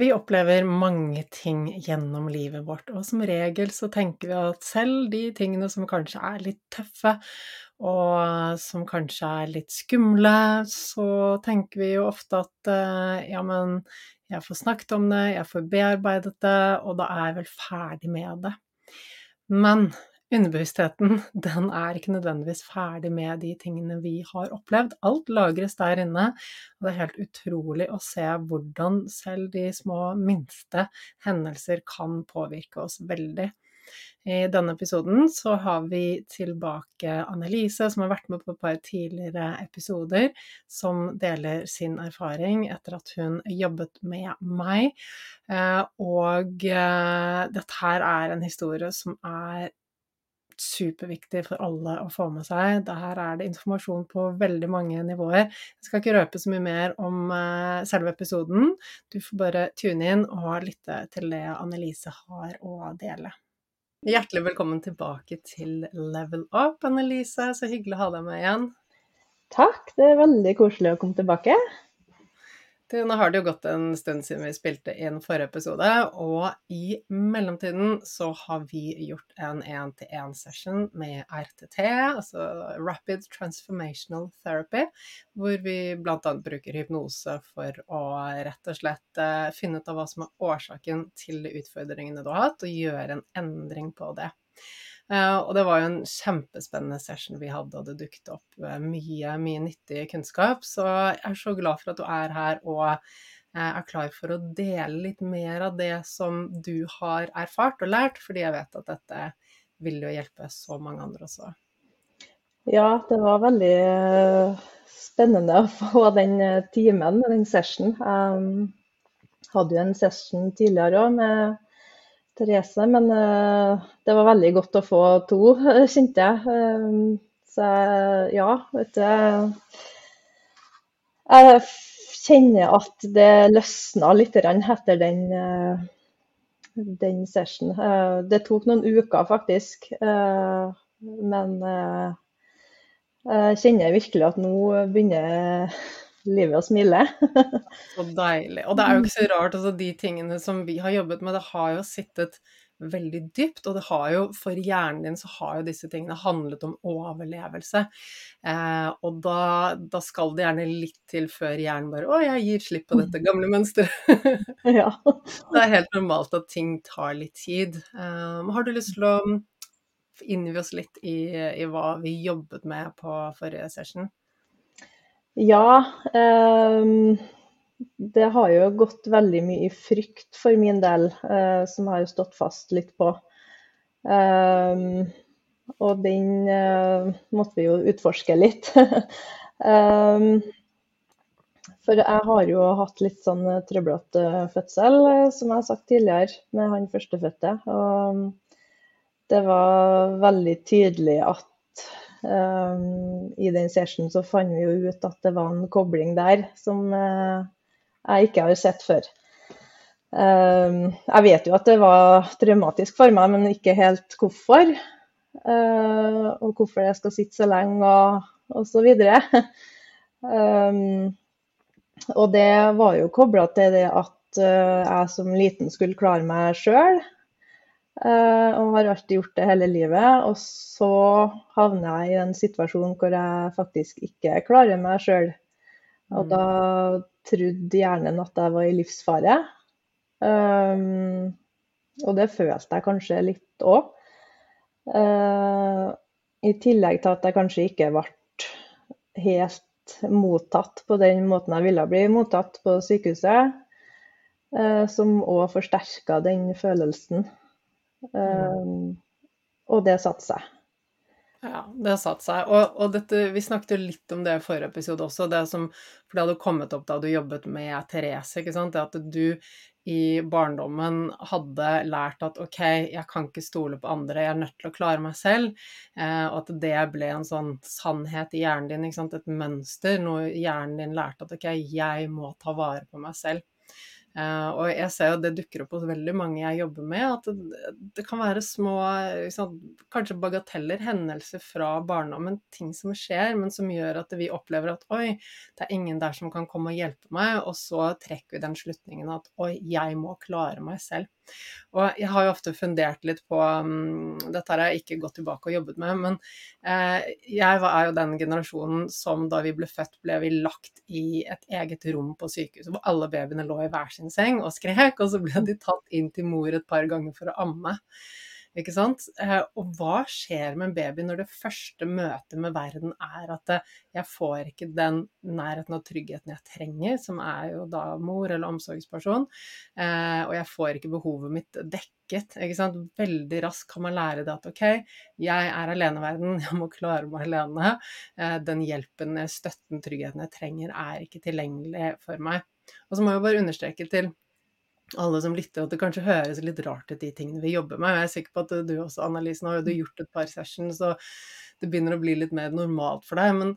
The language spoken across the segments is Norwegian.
Vi opplever mange ting gjennom livet vårt, og som regel så tenker vi at selv de tingene som kanskje er litt tøffe, og som kanskje er litt skumle, så tenker vi jo ofte at eh, ja, men jeg får snakket om det, jeg får bearbeidet det, og da er jeg vel ferdig med det. Men underbevisstheten, den er ikke nødvendigvis ferdig med de tingene vi har opplevd. Alt lagres der inne, og det er helt utrolig å se hvordan selv de små minste hendelser kan påvirke oss veldig. I denne episoden så har vi tilbake Annelise, som har vært med på et par tidligere episoder, som deler sin erfaring etter at hun jobbet med meg. Eh, og eh, dette her er en historie som er superviktig for alle å få med seg. Der er det informasjon på veldig mange nivåer. Jeg skal ikke røpe så mye mer om uh, selve episoden. Du får bare tune inn og lytte til det Annelise har å dele. Hjertelig velkommen tilbake til Level Up, Annelise. Så hyggelig å ha deg med igjen. Takk, det er veldig koselig å komme tilbake. Du, nå har det jo gått en stund siden vi spilte inn forrige episode, og i mellomtiden så har vi gjort en én-til-én-session med RTT, altså Rapid Transformational Therapy, hvor vi bl.a. bruker hypnose for å rett og slett eh, finne ut av hva som er årsaken til utfordringene du har hatt, og gjøre en endring på det. Eh, og det var jo en kjempespennende session vi hadde, og det dukket opp eh, mye, mye nyttig kunnskap. Så jeg er så glad for at du er her og eh, er klar for å dele litt mer av det som du har erfart og lært, fordi jeg vet at dette vil jo hjelpe så mange andre også. Ja, det var veldig spennende å få den timen, den session. Jeg hadde jo en session tidligere òg med Therese. Men uh, det var veldig godt å få to, kjente jeg. Uh, så ja, vet du Jeg kjenner at det løsna litt etter den, den session. det tok noen uker, faktisk. men jeg kjenner virkelig at nå begynner livet og smile. så deilig. Og det er jo ikke så rart, altså de tingene som vi har jobbet med, det har jo sittet veldig dypt, og det har jo for hjernen din så har jo disse tingene handlet om overlevelse. Eh, og da, da, skal det gjerne litt til før hjernen bare Å, jeg gir slipp på dette gamle mønsteret. ja. Det er helt normalt at ting tar litt tid. Eh, har du lyst til å innvie oss litt i, i hva vi jobbet med på forrige session? Ja. Um, det har jo gått veldig mye i frykt for min del, uh, som har jo stått fast litt på. Um, og den uh, måtte vi jo utforske litt. um, for jeg har jo hatt litt sånn trøblete fødsel, som jeg har sagt tidligere, med han førstefødte. Og det var veldig tydelig at I den sessionen så fant vi jo ut at det var en kobling der som uh, jeg ikke har sett før. Um, jeg vet jo at det var traumatisk for meg, men ikke helt hvorfor. Og hvorfor jeg skal sitte så lenge og, og så videre. og det var jo kobla til det at jeg som liten skulle klare meg sjøl. Eh, og har alltid gjort det hele livet. Og så havner jeg i en situasjon hvor jeg faktisk ikke klarer meg sjøl. Og mm. da trodde hjernen at jeg var i livsfare. Um, og det følte jeg kanskje litt òg. Uh, eh, I tillegg til at jeg kanskje ikke ble helt mottatt på den måten jeg ville bli mottatt på sykehuset. Uh, som òg forsterka den følelsen. Um, og det satte seg. Ja, det har satt seg. Og, og dette, vi snakket jo litt om det i forrige episode også, det som For det hadde kommet opp da du jobbet med Therese, ikke sant. Det at du i barndommen hadde lært at ok, jeg kan ikke stole på andre, jeg er nødt til å klare meg selv. Eh, og at det ble en sånn sannhet i hjernen din, ikke sant? et mønster. Noe hjernen din lærte at ok, jeg må ta vare på meg selv. Uh, og jeg ser jo det dukker opp hos veldig mange jeg jobber med, at det, det kan være små, liksom, kanskje bagateller, hendelser fra barndommen, ting som skjer, men som gjør at vi opplever at oi, det er ingen der som kan komme og hjelpe meg, og så trekker vi den slutningen at oi, jeg må klare meg selv. Og jeg har jo ofte fundert litt på um, Dette har jeg ikke gått tilbake og jobbet med, men eh, jeg er jo den generasjonen som da vi ble født, ble vi lagt i et eget rom på sykehuset hvor alle babyene lå i hver sin seng og skrek, og så ble de tatt inn til mor et par ganger for å amme. Ikke sant? Eh, og hva skjer med en baby når det første møtet med verden er at eh, jeg får ikke den nærheten og tryggheten jeg trenger, som er jo da mor eller omsorgsperson, eh, og jeg får ikke behovet mitt dekket. Ikke sant? Veldig raskt kan man lære det at OK, jeg er aleneverden, jeg må klare meg alene. Den hjelpen, støtten, tryggheten jeg trenger, er ikke tilgjengelig for meg. Og så må jeg bare understreke til alle som lytter, at det kanskje høres litt rart ut, de tingene vi jobber med. Jeg er sikker på at du også, Annalise, nå har du gjort et par sessions, så det begynner å bli litt mer normalt for deg. Men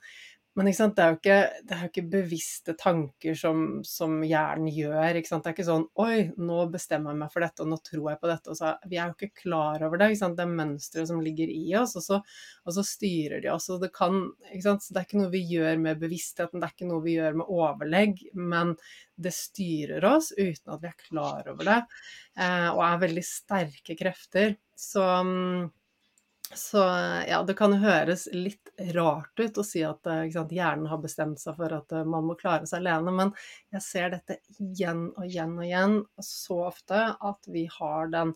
men det er, ikke, det er jo ikke bevisste tanker som, som hjernen gjør. Det er ikke sånn Oi, nå bestemmer jeg meg for dette, og nå tror jeg på dette. Så, vi er jo ikke klar over det. Det er mønstre som ligger i oss, og så, og så styrer de oss. Det, kan, så det er ikke noe vi gjør med bevisstheten, det er ikke noe vi gjør med overlegg, men det styrer oss uten at vi er klar over det, eh, og er veldig sterke krefter. Så så ja, det kan høres litt rart ut å si at eh, sant, hjernen har bestemt seg for at eh, man må klare seg alene, men jeg ser dette igjen og igjen og igjen så ofte at vi har den,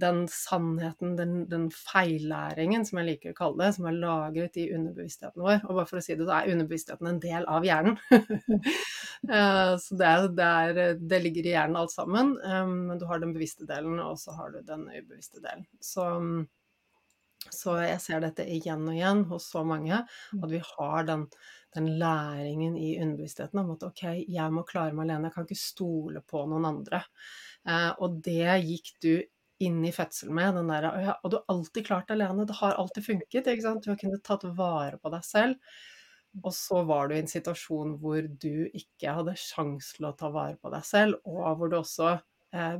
den sannheten, den, den, feillæringen, som jeg liker å kalle det, som er lagret i underbevisstheten vår. Og bare for å si det, så er underbevisstheten en del av hjernen. Eh, så det, det, er, det, ligger i hjernen alt sammen. Men du har den bevisste delen, og så har du den ubevisste delen. Så så jeg ser dette igjen og igjen hos så mange, mm. at vi har den, den læringen i underbevisstheten om at OK, jeg må klare meg alene, jeg kan ikke stole på noen andre. Eh, og det gikk du inn i fødselen med, den der ja, Og du har alltid klart deg alene, det har alltid funket, ikke sant. Du har kunnet tatt vare på deg selv. Og så var du i en situasjon hvor du ikke hadde sjans til å ta vare på deg selv, og hvor du også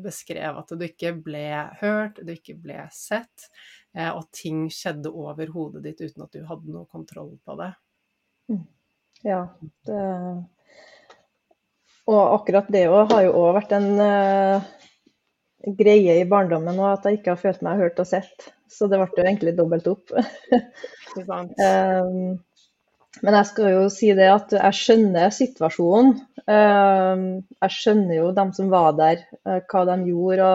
beskrev at du ikke ble hørt, du ikke ble sett. Eh, og ting skjedde over hodet ditt uten at du hadde noe kontroll på det. Mm. Ja, det Og akkurat det òg har jo òg vært en uh, greie i barndommen òg, at jeg ikke har følt meg hørt og sett. Så det ble jo egentlig dobbelt opp. um, men jeg skal jo si det at jeg skjønner situasjonen. Um, jeg skjønner jo dem som var der, uh, hva de gjorde.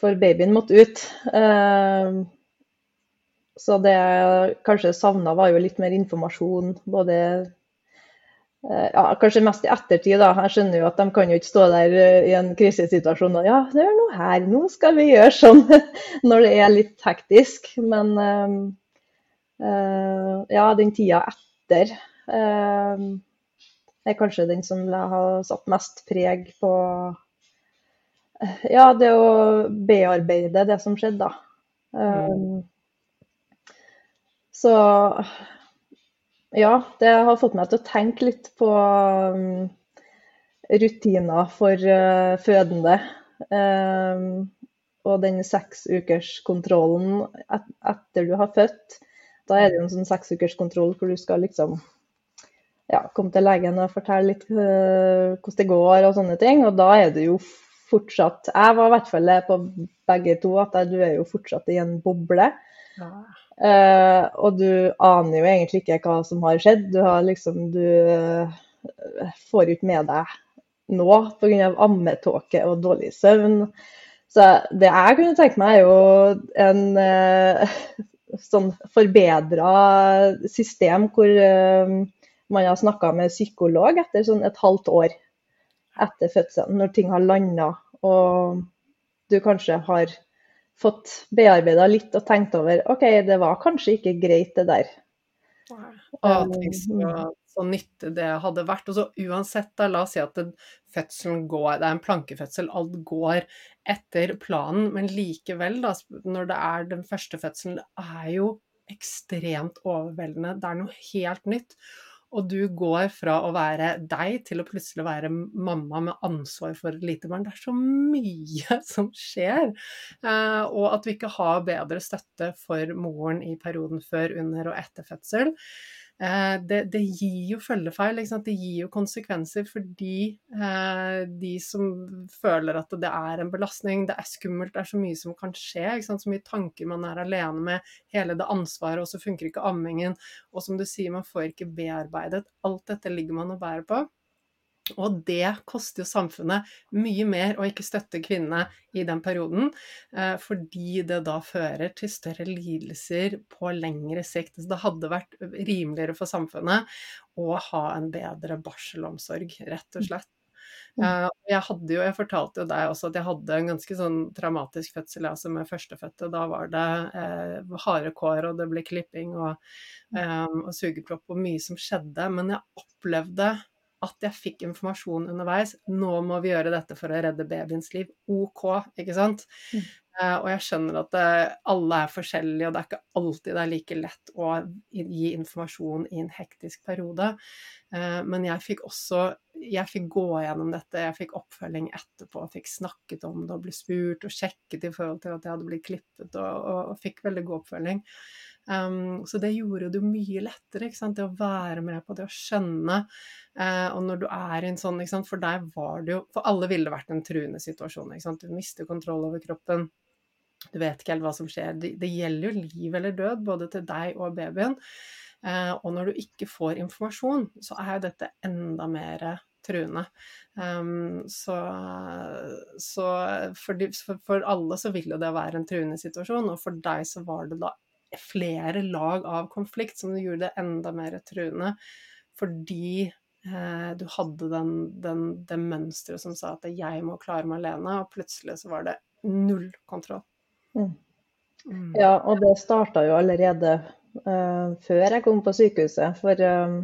for babyen måtte ut. Ehm, så det jeg kanskje savna, var jo litt mer informasjon. Både eh, ja, Kanskje mest i ettertid, da. Jeg skjønner jo at de kan jo ikke stå der eh, i en krisesituasjon og ja, det er noe her, nå skal vi gjøre sånn. Når det er litt hektisk. Men ehm, eh, ja, den tida etter ehm, er kanskje den som har satt mest preg på ja, det å bearbeide det som skjedde, da. Um, så ja, det har fått meg til å tenke litt på um, rutiner for uh, fødende. Um, og den seksukerskontrollen et, etter du har født. Da er det jo en sånn seksukerskontroll hvor du skal liksom ja, komme til legen og fortelle litt uh, hvordan det går og sånne ting. Og da er det jo fortsatt Jeg var i hvert fall på begge to, at du er jo fortsatt i en boble. Ja. Uh, og du aner jo egentlig ikke hva som har skjedd. Du har liksom Du uh, får ikke med deg nå pga. ammetåke og dårlig søvn. Så det jeg kunne tenke meg, er jo en uh, sånn forbedra system hvor man har snakka med psykolog etter sånn et halvt år etter fødselen, når ting har landa og du kanskje har fått bearbeida litt og tenkt over OK, det var kanskje ikke greit, det der. Tenk så, så nyttig det hadde vært. Og så uansett, da, la oss si at fødselen går, det er en plankefødsel, alt går etter planen, men likevel, da, når det er den første fødselen, det er jo ekstremt overveldende. Det er noe helt nytt. Og du går fra å være deg til å plutselig være mamma med ansvar for et lite barn. Det er så mye som skjer. Eh, og at vi ikke har bedre støtte for moren i perioden før, under og etter fødsel. Eh, det, det, gir jo følgefeil. Det gir jo konsekvenser for de, de som føler at det er en belastning, det er skummelt, det er så mye som kan skje. Så mye tanker man er alene med, hele det ansvaret, og så funker ikke ammingen. Og som du sier, man får ikke bearbeidet. Alt dette ligger man og bærer på. Og det koster jo samfunnet mye mer å ikke støtte kvinnene i den perioden, eh, fordi det da fører til større lidelser på lengre sikt. Så det hadde vært rimeligere for samfunnet å ha en bedre barselomsorg, rett og slett. Uh, jeg hadde jo, jeg fortalte jo deg også at jeg hadde en ganske sånn traumatisk fødsel altså med førstefødte. Da var det eh, harde kår, og det ble klipping og, eh, og sugepropp og mye som skjedde. Men jeg opplevde at jeg fikk informasjon underveis. Nå må vi gjøre dette for å redde babyens liv. OK, ikke sant? Mm. Uh, og jeg skjønner at det, alle er forskjellige, og det er ikke alltid det er like lett å gi informasjon i en hektisk periode. Uh, men jeg fikk også jeg fikk gå gjennom dette, jeg fikk oppfølging etterpå, fikk snakket om det og ble spurt og sjekket i forhold til at jeg hadde blitt klippet, og, og, og fikk veldig god oppfølging. Um, så det gjorde det mye lettere, det å være med på det å skjønne. Uh, og når du er i en sånn, for deg var det jo For alle ville det vært en truende situasjon. Du mister kontroll over kroppen. Du vet ikke helt hva som skjer. Det, det gjelder jo liv eller død, både til deg og babyen. Uh, og når du ikke får informasjon, så er jo dette enda mer truende. Um, så, så for, de, for, for, alle så vil jo det være en truende situasjon, og for deg så var det da flere lag av konflikt som gjorde det enda mer truende. Fordi eh, du hadde den, den, det mønsteret som sa at 'jeg må klare meg alene', og plutselig så var det null kontroll. Mm. Mm. Ja, og det starta jo allerede uh, før jeg kom på sykehuset. For, uh,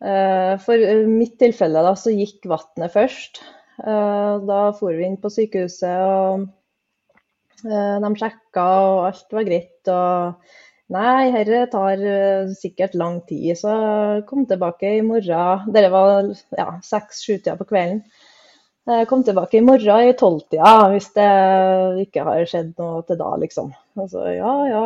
uh, for mitt tilfelle da, så gikk vannet først. da for vi inn på sykehuset, og de sjekka, og alt var greit. Og nei, dette tar eh, sikkert lang tid, så kom tilbake i morgen. Dette var ja, seks-sju-tida på kvelden. Kom tilbake i morgen i tolvtida hvis det ikke har skjedd noe til da, liksom. Altså, ja, ja,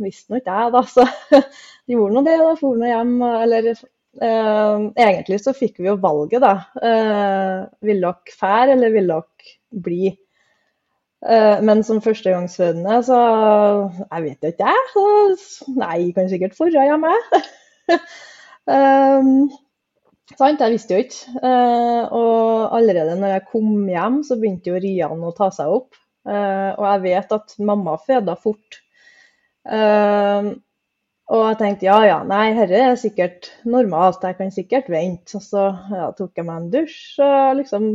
visste nå ikke jeg, da. Så de gjorde nå det, da. For nå hjem. Eller eh, egentlig så fikk vi jo valget, da. Eh, vil dere fære, eller vil dere bli? Eh, men som førstegangsfødende, så Jeg vet ikke, jeg. Nei, jeg kan sikkert forre hjemme. um, sant, jeg visste jo ikke. Uh, og allerede når jeg kom hjem, så begynte jo Rian å ta seg opp. Uh, og jeg vet at mamma føda fort. Uh, og jeg tenkte ja ja, nei, dette er sikkert normalt, jeg kan sikkert vente. Og så ja, tok jeg meg en dusj og liksom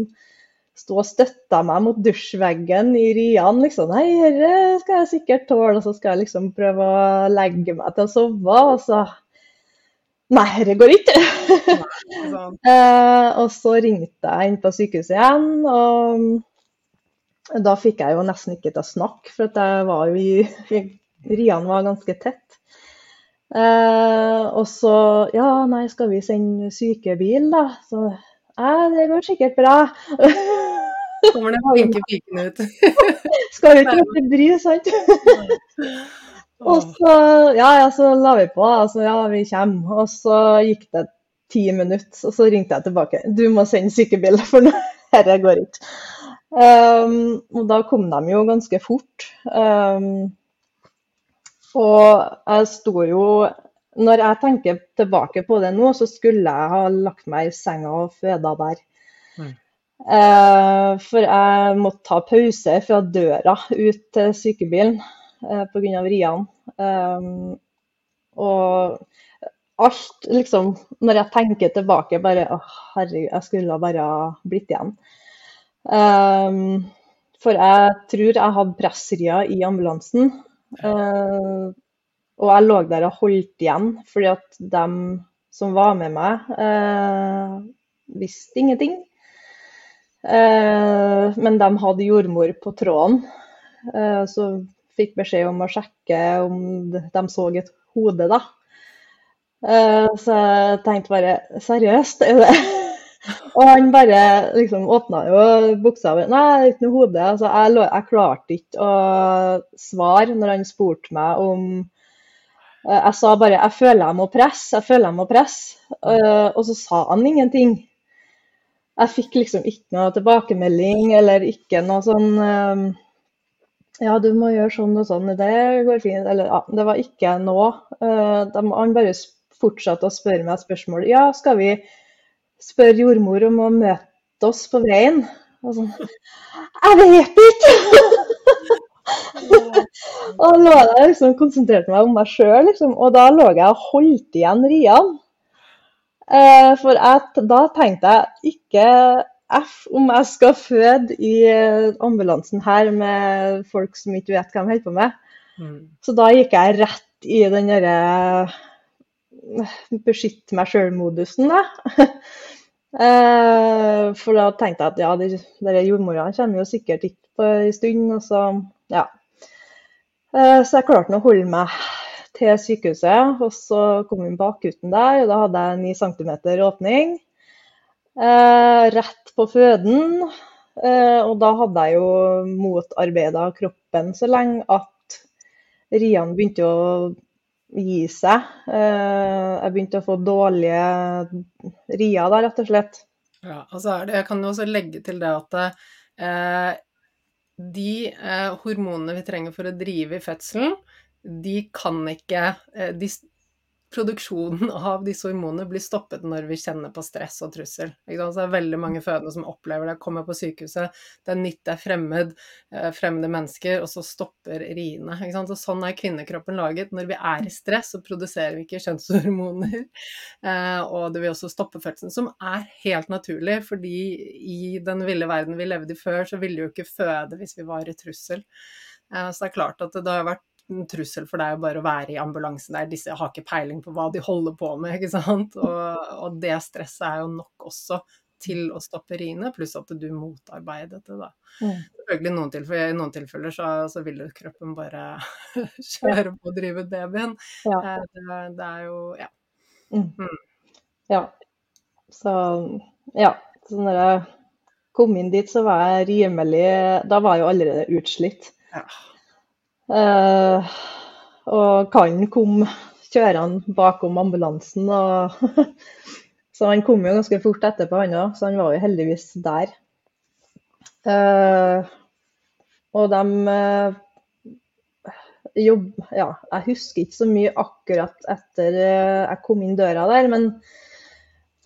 sto og støtta meg mot dusjveggen i Rian. Liksom. Nei, dette skal jeg sikkert tåle. Og så skal jeg liksom prøve å legge meg til å sove. Og så Nei, dette går ikke. eh, og så ringte jeg inn på sykehuset igjen. Og da fikk jeg jo nesten ikke til å snakke, for jeg var jo i Rian var ganske tett. Eh, og så Ja, nei, skal vi sende sykebil, da? Så ja, det går sikkert bra. Kommer det flinke pikene ut. Skal jo ikke bli bry, sant? Og så, ja, ja, så la vi på. Altså, ja, vi kommer. Og så gikk det ti minutter, og så ringte jeg tilbake. Du må sende sykebil, for dette går ikke. Um, og da kom de jo ganske fort. Um, og jeg sto jo Når jeg tenker tilbake på det nå, så skulle jeg ha lagt meg i senga og føda der. Eh, for jeg måtte ta pause fra døra ut til sykebilen eh, pga. riene. Um, og alt liksom Når jeg tenker tilbake, bare Å, herregud, jeg skulle bare blitt igjen. For jeg tror jeg hadde pressria i ambulansen. Uh, og jeg lå der og holdt igjen fordi at dem som var med meg, visste ingenting. Eh, men de hadde jordmor på tråden, eh, så fikk beskjed om å sjekke om de så et hode, da. Eh, så jeg tenkte bare seriøst, er det Og han bare liksom åpna jo buksa Nei, det er ikke noe hode. Altså, jeg, jeg, klarte ikke å svare når han spurte meg om Jeg sa bare jeg føler jeg må presse, jeg føler jeg må presse. Og så sa han ingenting jeg fikk liksom ikke noe tilbakemelding eller ikke noe sånn um, Ja, du må gjøre sånn og sånn, det går fint. Eller ja, det var ikke noe. Uh, de, han bare fortsatte å spørre meg spørsmål. Ja, skal vi spørre jordmor om å møte oss på veien. Og sånn Jeg vet ikke! og lå der liksom konsentrerte meg om meg sjøl, liksom. Og da lå jeg og holdt igjen riene. Eh, for jeg, da tenkte jeg ikke F om jeg skal føde i eh, ambulansen her med folk som ikke vet hva de holder på med. Mm. Så da gikk jeg rett i den derre eh, beskytte meg sjøl-modusen, da. Eh, for da tenkte jeg at ja, de, de jordmorene kommer jo sikkert ikke på en stund. Og så, ja. Eh, så jeg klarte å holde meg til sykehuset. Og så kom hun på akutten der, og da hadde jeg 9 cm åpning. Eh, rett på føden. Og da hadde jeg jo motarbeida kroppen så lenge at riene begynte å gi seg. Eh, jeg begynte å få dårlige rier da, rett og slett. Ja, altså det, Jeg kan jo også legge til det at eh, de eh, hormonene vi trenger for å drive i fødselen, de kan ikke eh, de, produksjonen av disse hormonene blir stoppet når vi kjenner på stress og trussel. Så det er veldig mange fødende som opplever det, kommer på sykehuset, det er nytt, det er fremmed, eh, fremmede mennesker, og så stopper riene. Så sånn er kvinnekroppen laget. Når vi er i stress, så produserer vi ikke kjønnshormoner. Eh, og det vil også stoppe fødselen, som er helt naturlig, fordi i den ville verden vi levde i før, så ville vi jo ikke føde hvis vi var i trussel. Så det er klart at det har vært en trussel for deg bare å være i ambulansen der. Disse har ikke peiling på hva de holder på med, ikke sant. Og, og det stresset er jo nok også til å stoppe riene, pluss at du motarbeidet det, da. Mm. Selvfølgelig noen tilfeller, I noen tilfeller så, så vil jo kroppen bare kjøre på og drive ut babyen. Ja. Eh, det, det, er jo Ja. Mm. Mm. Ja. Så ja. Så når jeg kom inn dit, så var jeg rimelig Da var jeg jo allerede utslitt. Ja. Uh, og kan kom kjørende bakom ambulansen. Og så han kom jo ganske fort etterpå, han òg, så han var jo heldigvis der. Uh, og de uh, jobb... Ja, jeg husker ikke så mye akkurat etter jeg kom inn døra der, men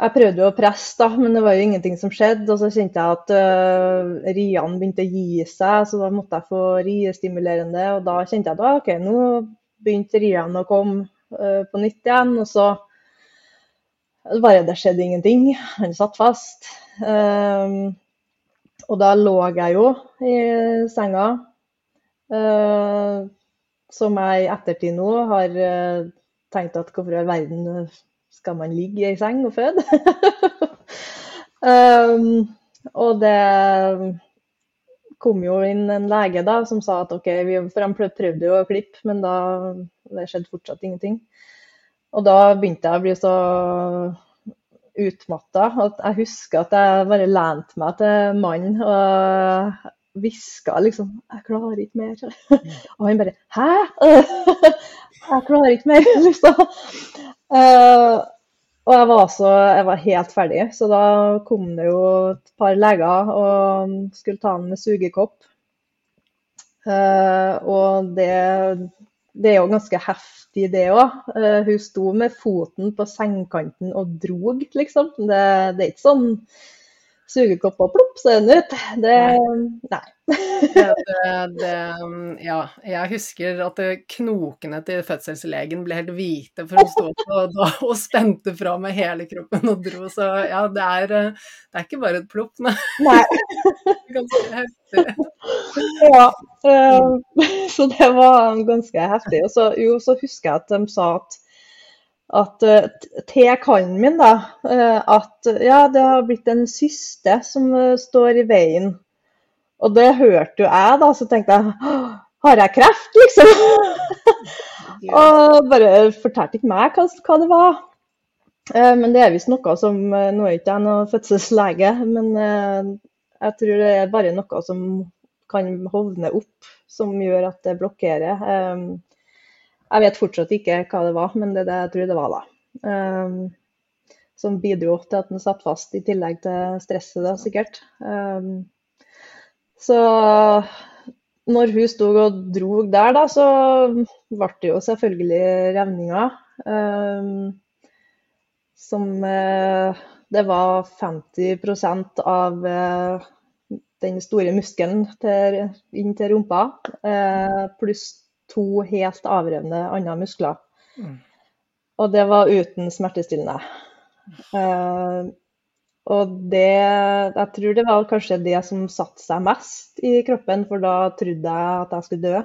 jeg prøvde jo å presse, da, men det var jo ingenting som skjedde. Og så kjente jeg at uh, riene begynte å gi seg, så da måtte jeg få riestimulerende. Og da kjente jeg at OK, nå begynte riene å komme uh, på nytt igjen. Og så bare det skjedde ingenting. Han satt fast. Um, og da lå jeg jo i senga, uh, som jeg i ettertid nå har tenkt at hvorfor i all verden skal man ligge i seng og føde? um, og det kom jo inn en lege da, som sa at OK, vi, for han prøvde jo å klippe, men da det skjedde fortsatt ingenting. Og da begynte jeg å bli så utmatta at jeg husker at jeg bare lente meg til mannen og hviska liksom 'Jeg klarer ikke mer'. Og han bare 'Hæ?' 'Jeg klarer ikke mer', liksom. Uh, og jeg var, også, jeg var helt ferdig, så da kom det jo et par leger og skulle ta den med sugekopp. Uh, og det, det, er jo ganske heftig, det òg. Uh, eh, hun sto med foten på sengekanten og drog, liksom. Det, det er ikke sånn sugekopp og plopp, så er den ut. Det Nei. det, det, ja, jeg husker at knokene til fødselslegen ble helt hvite, for hun sto og, og, spente fra med hele kroppen og dro. Så ja, det er, det er ikke bare et plopp, nei. nei. Ganske heftig. Ja, uh, så det var ganske heftig. Og så, jo, så husker jeg at de sa at at uh, til kallen min da, uh, at ja, det har blitt en syste som uh, står i veien. Og det hørte jo jeg, da, så tenkte jeg har jeg kreft, liksom? og bare fortalte ikke meg hva, hva det var. men det er visst noe som Nå er ikke jeg noen fødselslege, men jeg tror det er bare noe som kan hovne opp, som gjør at det blokkerer. Jeg vet fortsatt ikke hva det var, men det er det jeg tror det var, da. Um, som bidro til at den satt fast, i tillegg til stresset, da, sikkert. Um, så når hun sto og dro der, da, så ble det jo selvfølgelig revninger. Um, som uh, det var 50% av eh, den store muskelen inn til rumpa, eh, pluss to helt avrevne andre muskler. Mm. Og det var uten smertestillende. Uh, og det Jeg tror det var kanskje det som satte seg mest i kroppen, for da trodde jeg at jeg skulle dø.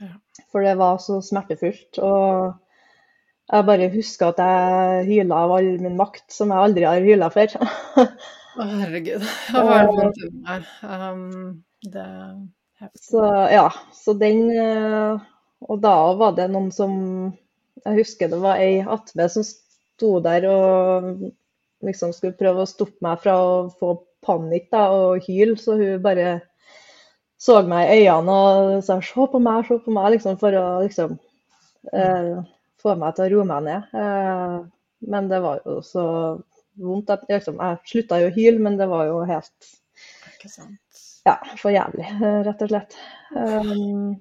Ja. For det var så smertefullt. Og jeg bare husker at jeg hyla av all min makt, som jeg aldri har hyla før. Å, herregud. Jeg har vondt i meg. Um, det er. Så ja, så den eh, Og da var det noen som Jeg husker det var ei attmed som sto der og liksom skulle prøve å stoppe meg fra å få panikk da, og hyle, så hun bare så meg i øynene og sa 'se på meg, se på meg', liksom, for å liksom eh, få meg til å roe meg ned. Eh, men det var jo så vondt. at liksom, Jeg slutta jo å hyle, men det var jo helt ja, for jævlig, eh, rett og slett. Um,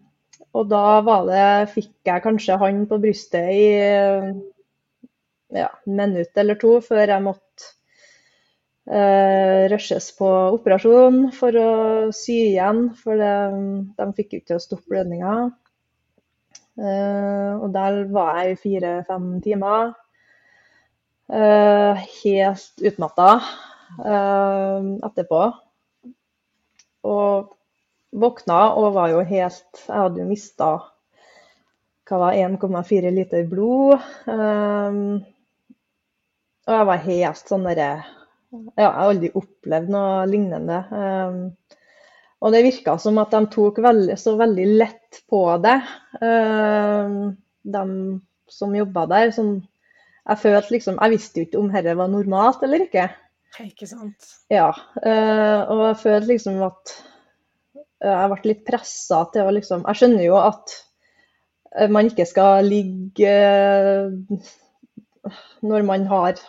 og da var det, fikk jeg kanskje han på brystet i eh, ja, minutt eller to før jeg måtte eh, rushes på operasjon for å sy igjen, for det, de fikk ikke til å stoppe blødninga. Uh, og der var jeg i fire-fem timer. Uh, helt utmatta eh, etterpå. Og våkna og var jo helt Jeg hadde jo mista hva var 1,4 liter blod. Um, og jeg var helt sånn derre Ja, jeg har aldri opplevd noe lignende. Um, og det virka som at de tok veldig, så veldig lett på det, um, de som jobba der. Som jeg følte liksom Jeg visste jo ikke om dette var normalt eller ikke. Ikke sant. Ja, Uh, og jeg følte liksom at øh, jeg ble litt pressa til å liksom Jeg skjønner jo at øh, man ikke skal ligge øh, når man har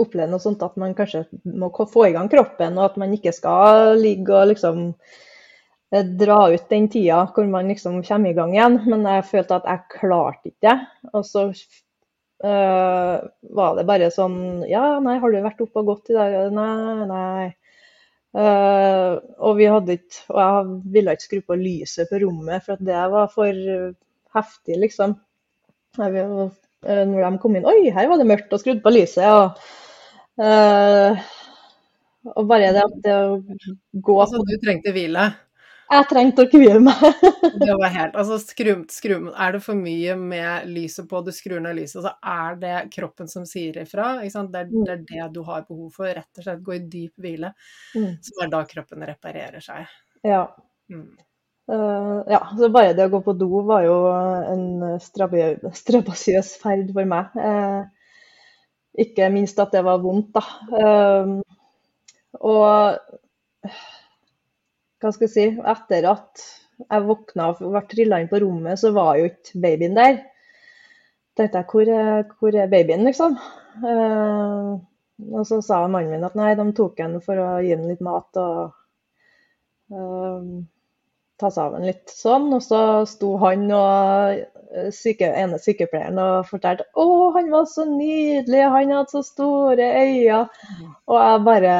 opplevd noe sånt, at man kanskje må få i gang kroppen, og at man ikke skal ligge og liksom dra ut den tida hvor man liksom kommer i gang igjen. Men jeg følte at jeg klarte ikke det. Og så øh, var det bare sånn Ja, nei, har du vært oppe og gått i dag? Nei, nei. Eh, og vi hadde ikke Og jeg ville ikke skru på lyset på rommet, for det var for heftig, liksom. Jeg vil- eh, når de kom inn Oi, her var det mørkt, og skrudde på lyset. Og, uh, og bare det det å gå Altså, du trengte hvile. Jeg trengte å kvie meg. Det var helt Altså, skrum, skrum, Er det for mye med lyset på, du skrur ned lyset, så er det kroppen som sier ifra. Ikke sant? Det, er, Mm. det er det du har behov for. Rett og slett gå i dyp hvile. Mm. Som er da kroppen reparerer seg. Ja. Mm. Uh, ja, så bare det å gå på do var jo en strabasiøs ferd for meg. Uh, ikke minst at det var vondt, da. Uh, og hva skal jeg si, etter at jeg våkna og ble trilla inn på rommet, så var jo ikke babyen der. tenkte jeg, hvor hvor er babyen, liksom? Uh, og så sa mannen min at nei, de tok henne for å gi henne litt mat og eh, ta seg av den litt sånn. Og så sto han og eh, syke, ene sykepleieren og fortalte å, han var så nydelig, han hadde så store øyne. Og jeg bare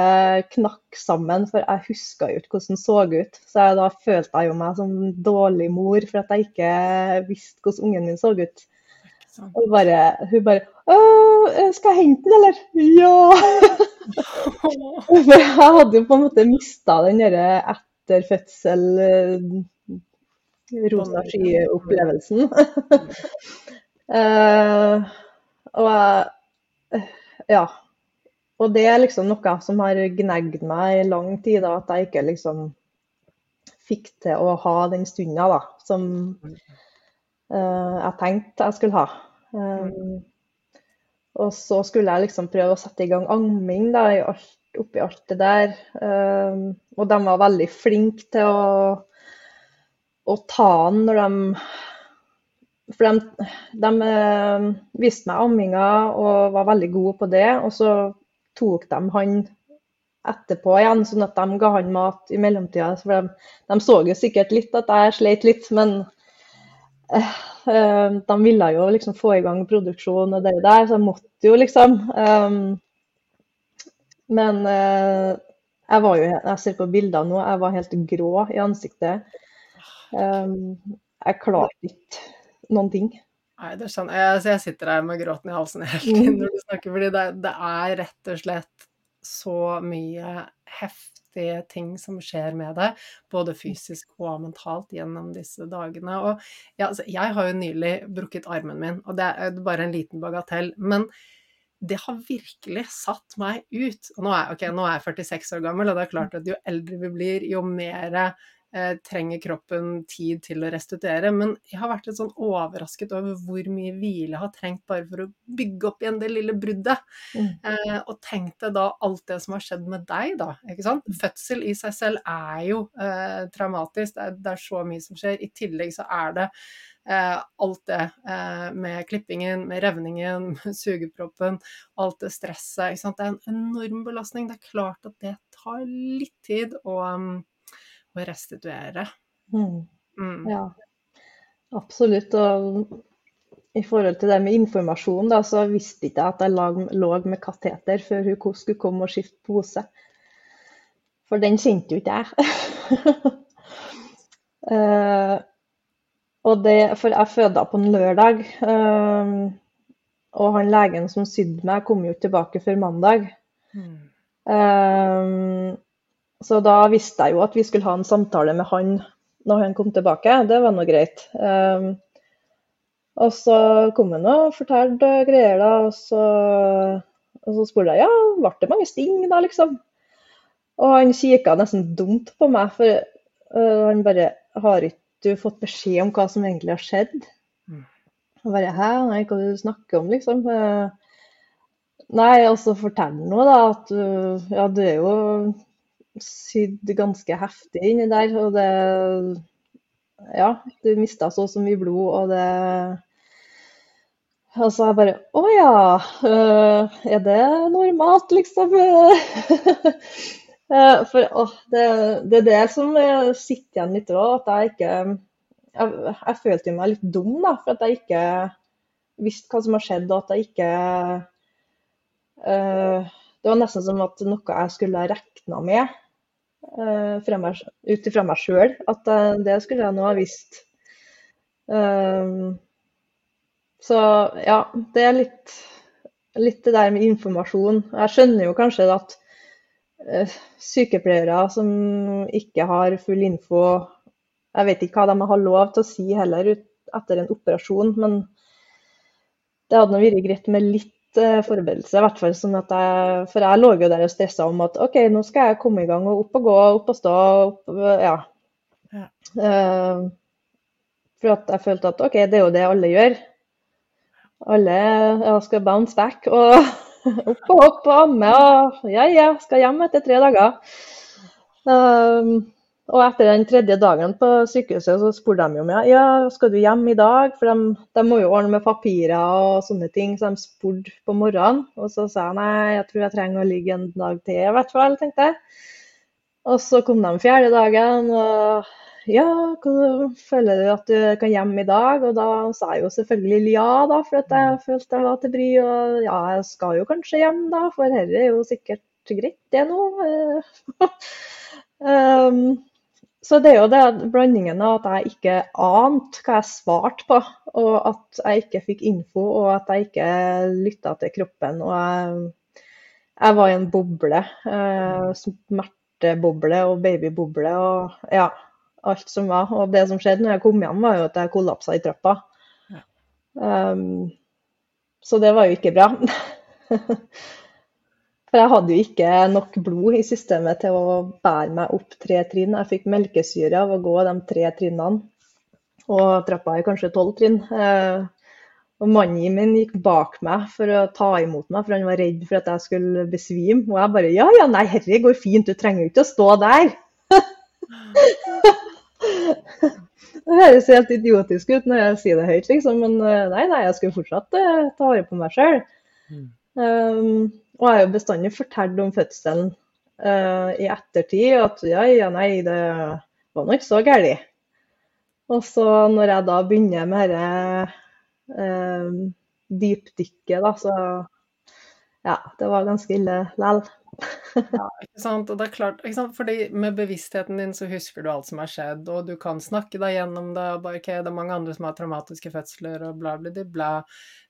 knakk sammen, for jeg huska jo ikke hvordan han så ut. Så jeg, da følte jeg jo meg som en dårlig mor for at jeg ikke visste hvordan ungen min så ut. Og bare, hun bare «Åh, skal jeg hente den, eller? Ja! For jeg hadde jo på en måte mista den derre etterfødsel fødsel rosa sky-opplevelsen. uh, og jeg Ja. Og det er liksom noe som har gnagd meg i lang tid, da, at jeg ikke liksom fikk til å ha den stunda da, som uh, jeg tenkte jeg skulle ha. Um, og så skulle jeg liksom prøve å sette i gang amming da, i alt, oppi alt det der. Um, og de var veldig flinke til å, å ta den når de For de, de eh, viste meg amminga og var veldig gode på det. Og så tok de han etterpå igjen, sånn at de ga han mat i mellomtida. For de, de så jo sikkert litt at jeg sleit litt, men eh, eh, de ville jo liksom få i gang produksjon og det der, så jeg måtte jo liksom. Um, Men eh, jeg var jo Jeg ser på bilder nå, jeg var helt grå i ansiktet. Um, jeg klarte ikke noen ting. Nei, det skjønner jeg. Altså, jeg sitter her med gråten i halsen hele tiden når du snakker, fordi det, det er rett og slett så mye heftige ting som skjer med deg, både fysisk og mentalt gjennom disse dagene. Og ja, altså, jeg har jo nylig brukket armen min, og det er bare en liten bagatell. men det har virkelig satt meg ut. Og nå er, okay, nå er, jeg 46 år gammel, og det er klart at jo eldre vi blir, jo mer eh, trenger kroppen tid til å restituere. Men jeg har vært litt sånn overrasket over hvor mye hvile jeg har trengt bare for å bygge opp igjen det lille bruddet. Mm. Eh, og tenk deg da alt det som har skjedd med deg, da. ikke sant? Mm. Fødsel i seg selv er jo eh, traumatisk, det er, det er så mye som skjer. I tillegg så er det alt det eh, med klippingen, med revningen, med sugeproppen, alt det stresset. Det er en enorm belastning. Det er klart at det tar litt tid å, mm, å restituere. Mm. Mm. Ja, absolutt. Og i forhold til det med informasjon, da, så visste ikke jeg at jeg lå med kateter før hun skulle komme og skifte pose. For den kjente jo ikke jeg. Og det, for jeg føda på en lørdag, um, og han legen som sydde meg, kom jo tilbake før mandag. Mm. Um, så da visste jeg jo at vi skulle ha en samtale med han når han kom tilbake. Det var nå greit. Um, og så kom han og fortalte greier, da. Og så, og så spurte jeg ja, ble det mange sting da, liksom. Og han kikka nesten dumt på meg, for uh, han bare har ikke du fått beskjed om hva som egentlig har skjedd. Mm. Og bare Hæ, nei, hva du snakker om, liksom? Eh, nei, og så fortell nå, da, at du Ja, du er jo sydd ganske heftig inni der, og det Ja, du mista så og så mye blod, og det og så jeg bare Å ja, øh, er det normalt, liksom? Eh, for å, det, det, er det som sitter igjen litt òg, at jeg ikke jeg, jeg, følte meg litt dum, da, for at jeg ikke visste hva som har skjedd, og at jeg ikke uh, Det var nesten som at noe jeg skulle ha regna med uh, ifra meg sjøl. At uh, det skulle jeg nå ha visst. Um, så ja, det er litt, litt det der med informasjon. Jeg skjønner jo kanskje at Eh, sykepleiere som ikke har full info. Jeg vet ikke hva de har lov til å si heller etter en operasjon, men det hadde vært greit med litt eh, forberedelse. i hvert fall sånn at jeg, For jeg lå jo der og stressa om at OK, nå skal jeg komme i gang og opp og gå, opp og stå. Opp, ja. ja. Uh, for at jeg følte at OK, det er jo det alle gjør. Alle ja, skal bounce back. og opp og opp og amme og ja, ja, skal hjem etter tre dager. Um, og etter den tredje dagen på sykehuset så spurte de jo meg ja, skal du hjem i dag, for de, de, må jo ordne med papirer og sånne ting, så de spurte på morgenen. Og så sa jeg nei, jeg tror jeg trenger å ligge en dag til i hvert fall, tenkte jeg. Og så kom de fjerde dagen, og ja, føler du at du kan hjem i dag? Og da sa jeg jo selvfølgelig ja, da, for at jeg mm. følte jeg var til bry. Og ja, jeg skal jo kanskje hjem, da, for dette er jo sikkert greit, det nå. um, så det er jo det blandingen av at jeg ikke ante hva jeg svarte på, og at jeg ikke fikk info, og at jeg ikke lytta til kroppen. Og jeg, jeg var i en boble. Uh, smerteboble og babyboble. og ja, alt som var. Og det som skjedde når jeg kom hjem, var jo at jeg kollapsa i trappa. Ja. Um, så det var jo ikke bra. For jeg hadde jo ikke nok blod i systemet til å bære meg opp tre trinn. Jeg fikk melkesyre av å gå de tre trinnene, og trappa er kanskje tolv trinn. Uh, og Mannen min gikk bak meg for å ta imot meg, for han var redd for at jeg skulle besvime. Og jeg bare ja, ja, nei, herre går fint, du trenger jo ikke å stå der. Det høres helt idiotisk ut når jeg sier det høyt, liksom, men eh, nei, nei, jeg skulle fortsatt uh, ta vare på meg sjøl. Mm. Um, og jeg har jo bestandig fortalt om fødselen uh, i ettertid at ja, ja, nei, det var nå ikke så galt. Og så når jeg da begynner med dette uh, dypdykket, da, så ja, det var ganske ille lell. Ja, ikke sant. Og det er klart, ikke sant? Fordi med bevisstheten din så husker du alt som har skjedd, og du kan snakke deg gjennom det, og bare OK, det er mange andre som har traumatiske fødsler, og bla, bla, bla. bla.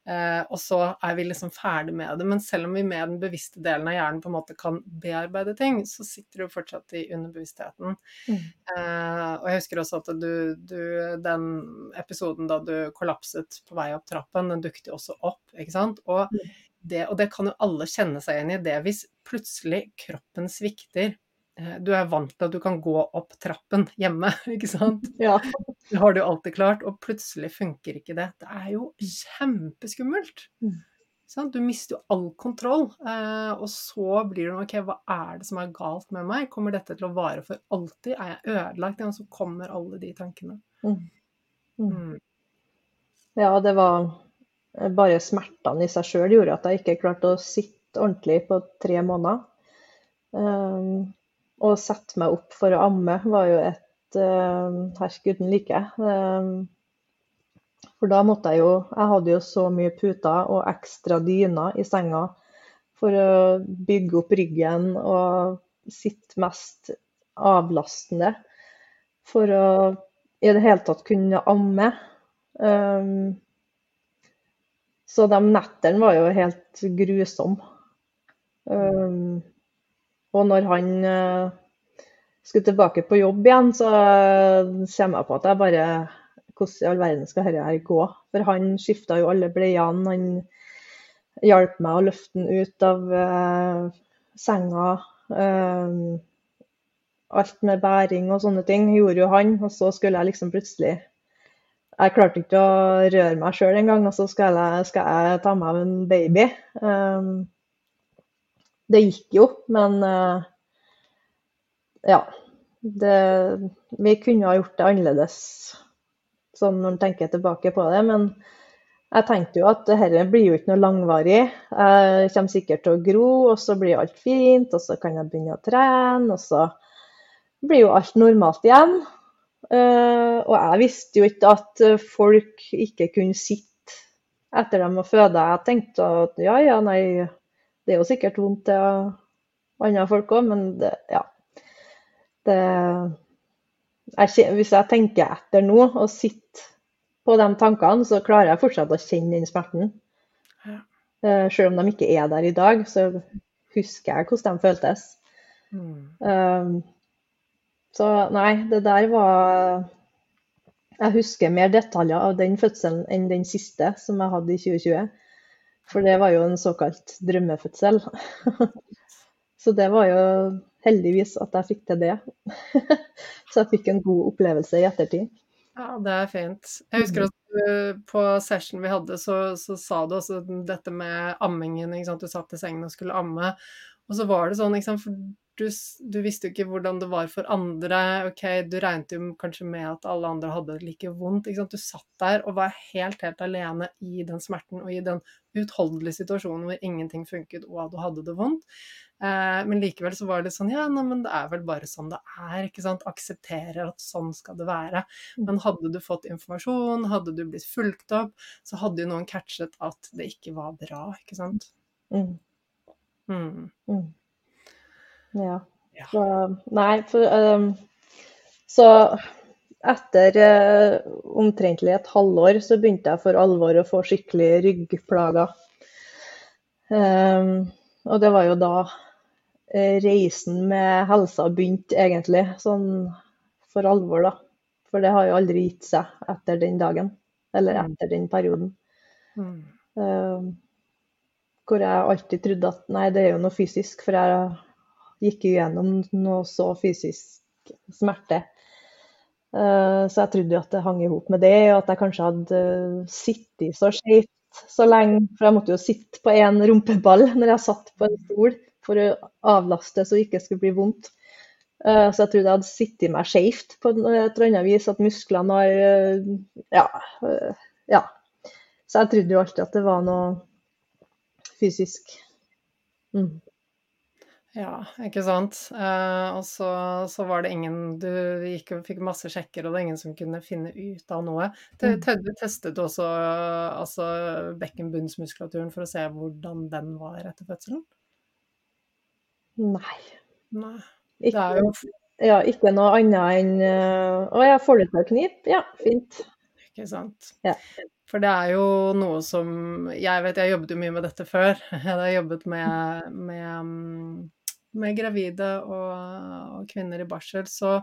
Eh, og så er vi liksom ferdig med det. Men selv om vi med den bevisste delen av hjernen på en måte kan bearbeide ting, så sitter du fortsatt i underbevisstheten. Mm. Eh, og jeg husker også at du, du, Den episoden da du kollapset på vei opp trappen, den dukket jo også opp, ikke sant. Og mm det, og det kan jo alle kjenne seg igjen i, det hvis plutselig kroppen svikter. Eh, du er vant til at du kan gå opp trappen hjemme, ikke sant? Ja. Det har du alltid klart, og plutselig funker ikke det. Det er jo kjempeskummelt. Mm. Du mister jo all kontroll, eh, og så blir det OK, hva er det som er galt med meg? Kommer dette til å vare for alltid? Er jeg ødelagt? Og så kommer alle de tankene. Mm. Mm. mm. Ja, det var bare smertene i seg sjøl gjorde at jeg ikke klarte å sitte ordentlig på tre måneder. Um, å sette meg opp for å amme var jo et uh, herk uten like. Um, for da måtte jeg jo Jeg hadde jo så mye puter og ekstra dyner i senga for å bygge opp ryggen og sitte mest avlastende for å i det hele tatt kunne amme. Um, så de nettene var jo helt grusomme. Um, og når han uh, skulle tilbake på jobb igjen, så kommer jeg på at jeg bare Hvordan i all verden skal dette her gå? For han skifta jo alle bleiene. Han hjalp meg å løfte han ut av uh, senga. Um, alt med bæring og sånne ting gjorde jo han. Og så skulle jeg liksom plutselig jeg klarte ikke å røre meg sjøl engang, og så skal jeg, skal jeg, ta meg en baby. Um, det gikk jo, men uh, ja. Det, vi kunne ha gjort det annerledes, sånn når en tenker tilbake på det. Men jeg tenkte jo at dette blir jo ikke noe langvarig. Jeg kommer sikkert til å gro, og så blir alt fint, og så kan jeg begynne å trene, og så blir jo alt normalt igjen. Uh, og jeg visste jo ikke at eh, folk ikke kunne sitte etter dem og føde. Jeg tenkte at ja, ja, nei, det er jo sikkert vondt til andre folk òg, men det, ja. Det, jeg, hvis jeg tenker etter nå og sitter på de tankene, så klarer jeg fortsatt å kjenne den smerten. Ja. Uh, selv om de ikke er der i dag, så husker jeg hvordan de føltes. Mm. Um, så nei, det der var Jeg husker mer detaljer av den fødselen enn den siste som jeg hadde i 2020. For det var jo en såkalt drømmefødsel. Så det var jo heldigvis at jeg fikk til det. Så jeg fikk en god opplevelse i ettertid. Ja, det er fint. Jeg husker at på session vi hadde, så, så sa du også dette med ammingen. Du satt i sengen og skulle amme. Og så var det sånn, for du, du, visste jo ikke hvordan det var for andre. ok, Du regnet jo kanskje med at alle andre hadde det like vondt. Du satt der og var helt, helt alene i den smerten og i den uutholdelige situasjonen hvor ingenting funket og du hadde det vondt. Eh, men likevel så var det sånn ja, nei, men det er vel bare sånn det er. ikke sant, Aksepterer at sånn skal det være. Mm. Men hadde du fått informasjon, hadde du blitt fulgt opp, så hadde jo noen catchet at det ikke var bra, ikke sant. Mm. Mm. Ja. ja. Så, nei, for um, Så etter uh, omtrentlig et halvår så begynte jeg for alvor å få skikkelig ryggplager. Um, og det var jo da uh, reisen med helsa begynte, egentlig. Sånn for alvor, da. For det har jo aldri gitt seg etter den dagen. Eller mm. etter den perioden. Mm. Uh, hvor jeg alltid trodde at nei, det er jo noe fysisk. For jeg gikk igjennom gjennom noe så fysisk smerte. Uh, så jeg trodde jo at det hang i hop med det, og at jeg kanskje hadde sittet så skjevt så lenge. For jeg måtte jo sitte på én rumpeball når jeg satt på en stol for å avlaste så det ikke skulle bli vondt. Uh, så jeg trodde jeg hadde sittet meg skjevt på et eller annet vis, at musklene har ja, ja. Så jeg trodde jo alltid at det var noe fysisk. Mm. Ja, ikke sant. Eh, og så, så, var det ingen Du gikk og fikk masse sjekker, og det er ingen som kunne finne ut av noe. Te, Mm. testet også altså, bekkenbunnsmuskulaturen for å se hvordan den var etter fødselen? Nei. Nei. Det Ikke, er jo ja, ikke noe annet enn øh, Å ja, får du til å knipe? Ja, fint. Ikke sant. Ja. For det er jo noe som Jeg vet jeg jobbet jo mye med dette før. Jeg har jobbet med, med, mm, med gravide og, og kvinner i barsel. Så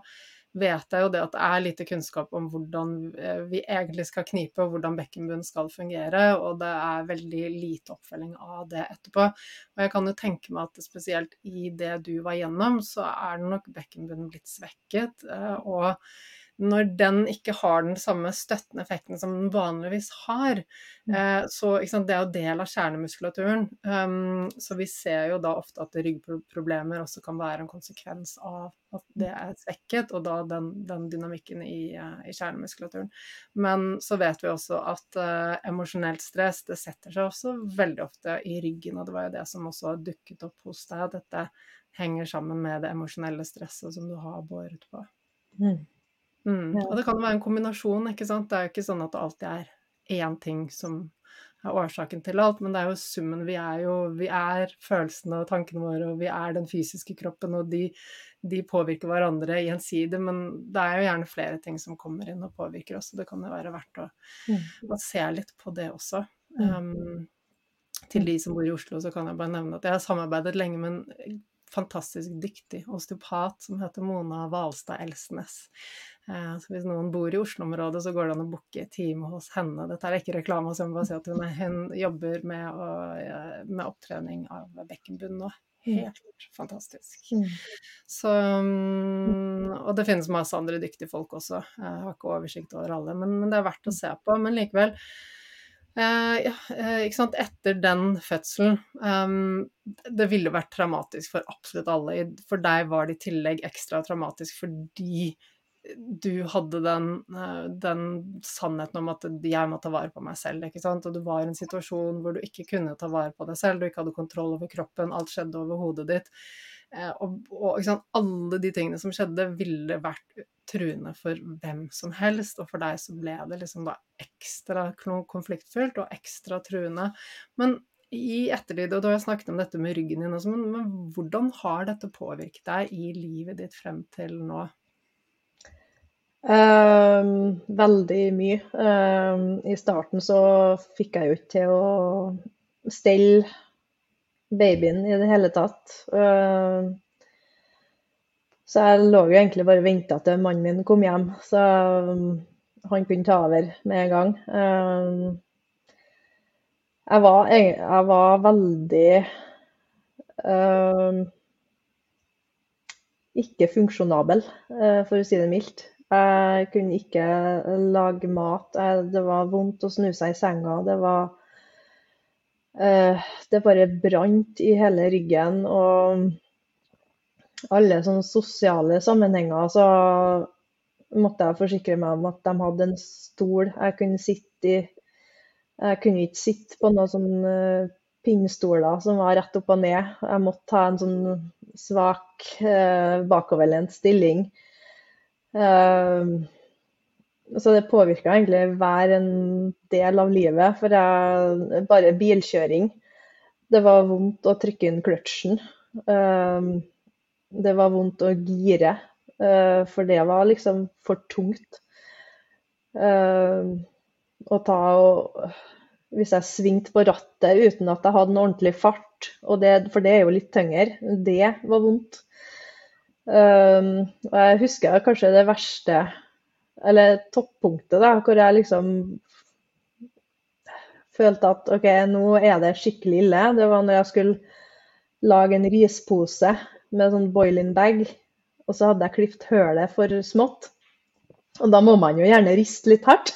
vet jeg jo det at det er lite kunnskap om hvordan eh, vi egentlig skal knipe, og hvordan bekkenbunnen skal fungere, og det er veldig lite oppfølging av det etterpå. Og jeg kan jo tenke meg at spesielt i det du var gjennom, så er det nok bekkenbunnen blitt svekket. eh, og når den ikke har den samme støttende effekten som den vanligvis har. Eh, så Det er jo del av kjernemuskulaturen. Um, så vi ser jo da ofte at ryggproblemer også kan være en konsekvens av at det er svekket, og da den, den dynamikken i, uh, i, kjernemuskulaturen. Men så vet vi også at uh, emosjonelt stress det setter seg også veldig ofte i ryggen, og det var jo det som også dukket opp hos deg, dette henger sammen med det emosjonelle stresset som du har båret på. Mm. Mm. Og det kan være en kombinasjon, ikke sant. Det er jo ikke sånn at det alltid er én ting som er årsaken til alt, men det er jo summen. Vi er jo vi er følelsene og tankene våre, og vi er den fysiske kroppen, og de, de påvirker hverandre gjensidig. Men det er jo gjerne flere ting som kommer inn og påvirker oss, og det kan jo være verdt å, Mm. å se litt på det også. Mm. Um, til de som bor i Oslo, så kan jeg bare nevne at jeg har samarbeidet lenge med en fantastisk dyktig osteopat som heter Mona Hvalstad Elsnes. Eh, så hvis noen bor i Oslo-området, så går det an å booke time hos henne. Dette er ikke reklame, så jeg må bare si at hun, hun jobber med, å, eh, med opptrening av bekkenbunn nå. Helt fantastisk. Mm. Så, um, og det finnes masse andre dyktige folk også. Jeg har ikke oversikt over alle, men, men det er verdt å se på. Men likevel, Eh, ja, eh, ikke sant? Etter den fødselen um, Det ville vært traumatisk for absolutt alle. For deg var det i tillegg ekstra traumatisk fordi du hadde den, uh, den, sannheten om at jeg må ta vare på meg selv. ikke sant? Og du var i en situasjon hvor du ikke kunne ta vare på deg selv, du ikke hadde kontroll over kroppen, alt skjedde over hodet ditt. Uh, og, og alle de tingene som skjedde, ville vært truende for hvem som helst, og for deg så ble det liksom da ekstra konfliktfylt og ekstra truende. Men i ettertid, og da har jeg snakket om dette med ryggen din også, men, men hvordan har dette påvirket deg i livet ditt frem til nå? Um, veldig mye. Um, I starten så fikk jeg jo ikke til å stelle babyen i det hele tatt. Um, så jeg lå jo egentlig bare og venta til mannen min kom hjem, så han kunne ta over med en gang. Jeg, var, jeg, var, veldig ikke funksjonabel, uh, for å si det mildt. Jeg kunne ikke lage mat. Det var vondt å snu seg i senga. Det var uh, Det bare brant i hele ryggen. og alle sånne sosiale sammenhenger, så måtte jeg forsikre meg om at de hadde en stol jeg kunne sitte i. Jeg kunne ikke sitte på noen sånne pinnstoler som var rett opp og ned. Jeg måtte ha en sånn svak eh, bakoverlent stilling. Eh, så det påvirka egentlig hver en del av livet. For jeg, bare bilkjøring Det var vondt å trykke inn kløtsjen. Eh, det var vondt å gire, uh, for det var liksom for tungt. Uh, å ta og Hvis jeg svingte på rattet uten at jeg hadde en ordentlig fart, det, for det er jo litt tyngre, det var vondt. Uh, og jeg husker kanskje det verste, eller toppunktet, da, hvor jeg liksom følte at OK, nå er det skikkelig ille. Det var når jeg skulle lage en rispose med sånn boil-in bag, og så hadde jeg klipt hølet for smått. Og da må man jo gjerne riste litt hardt.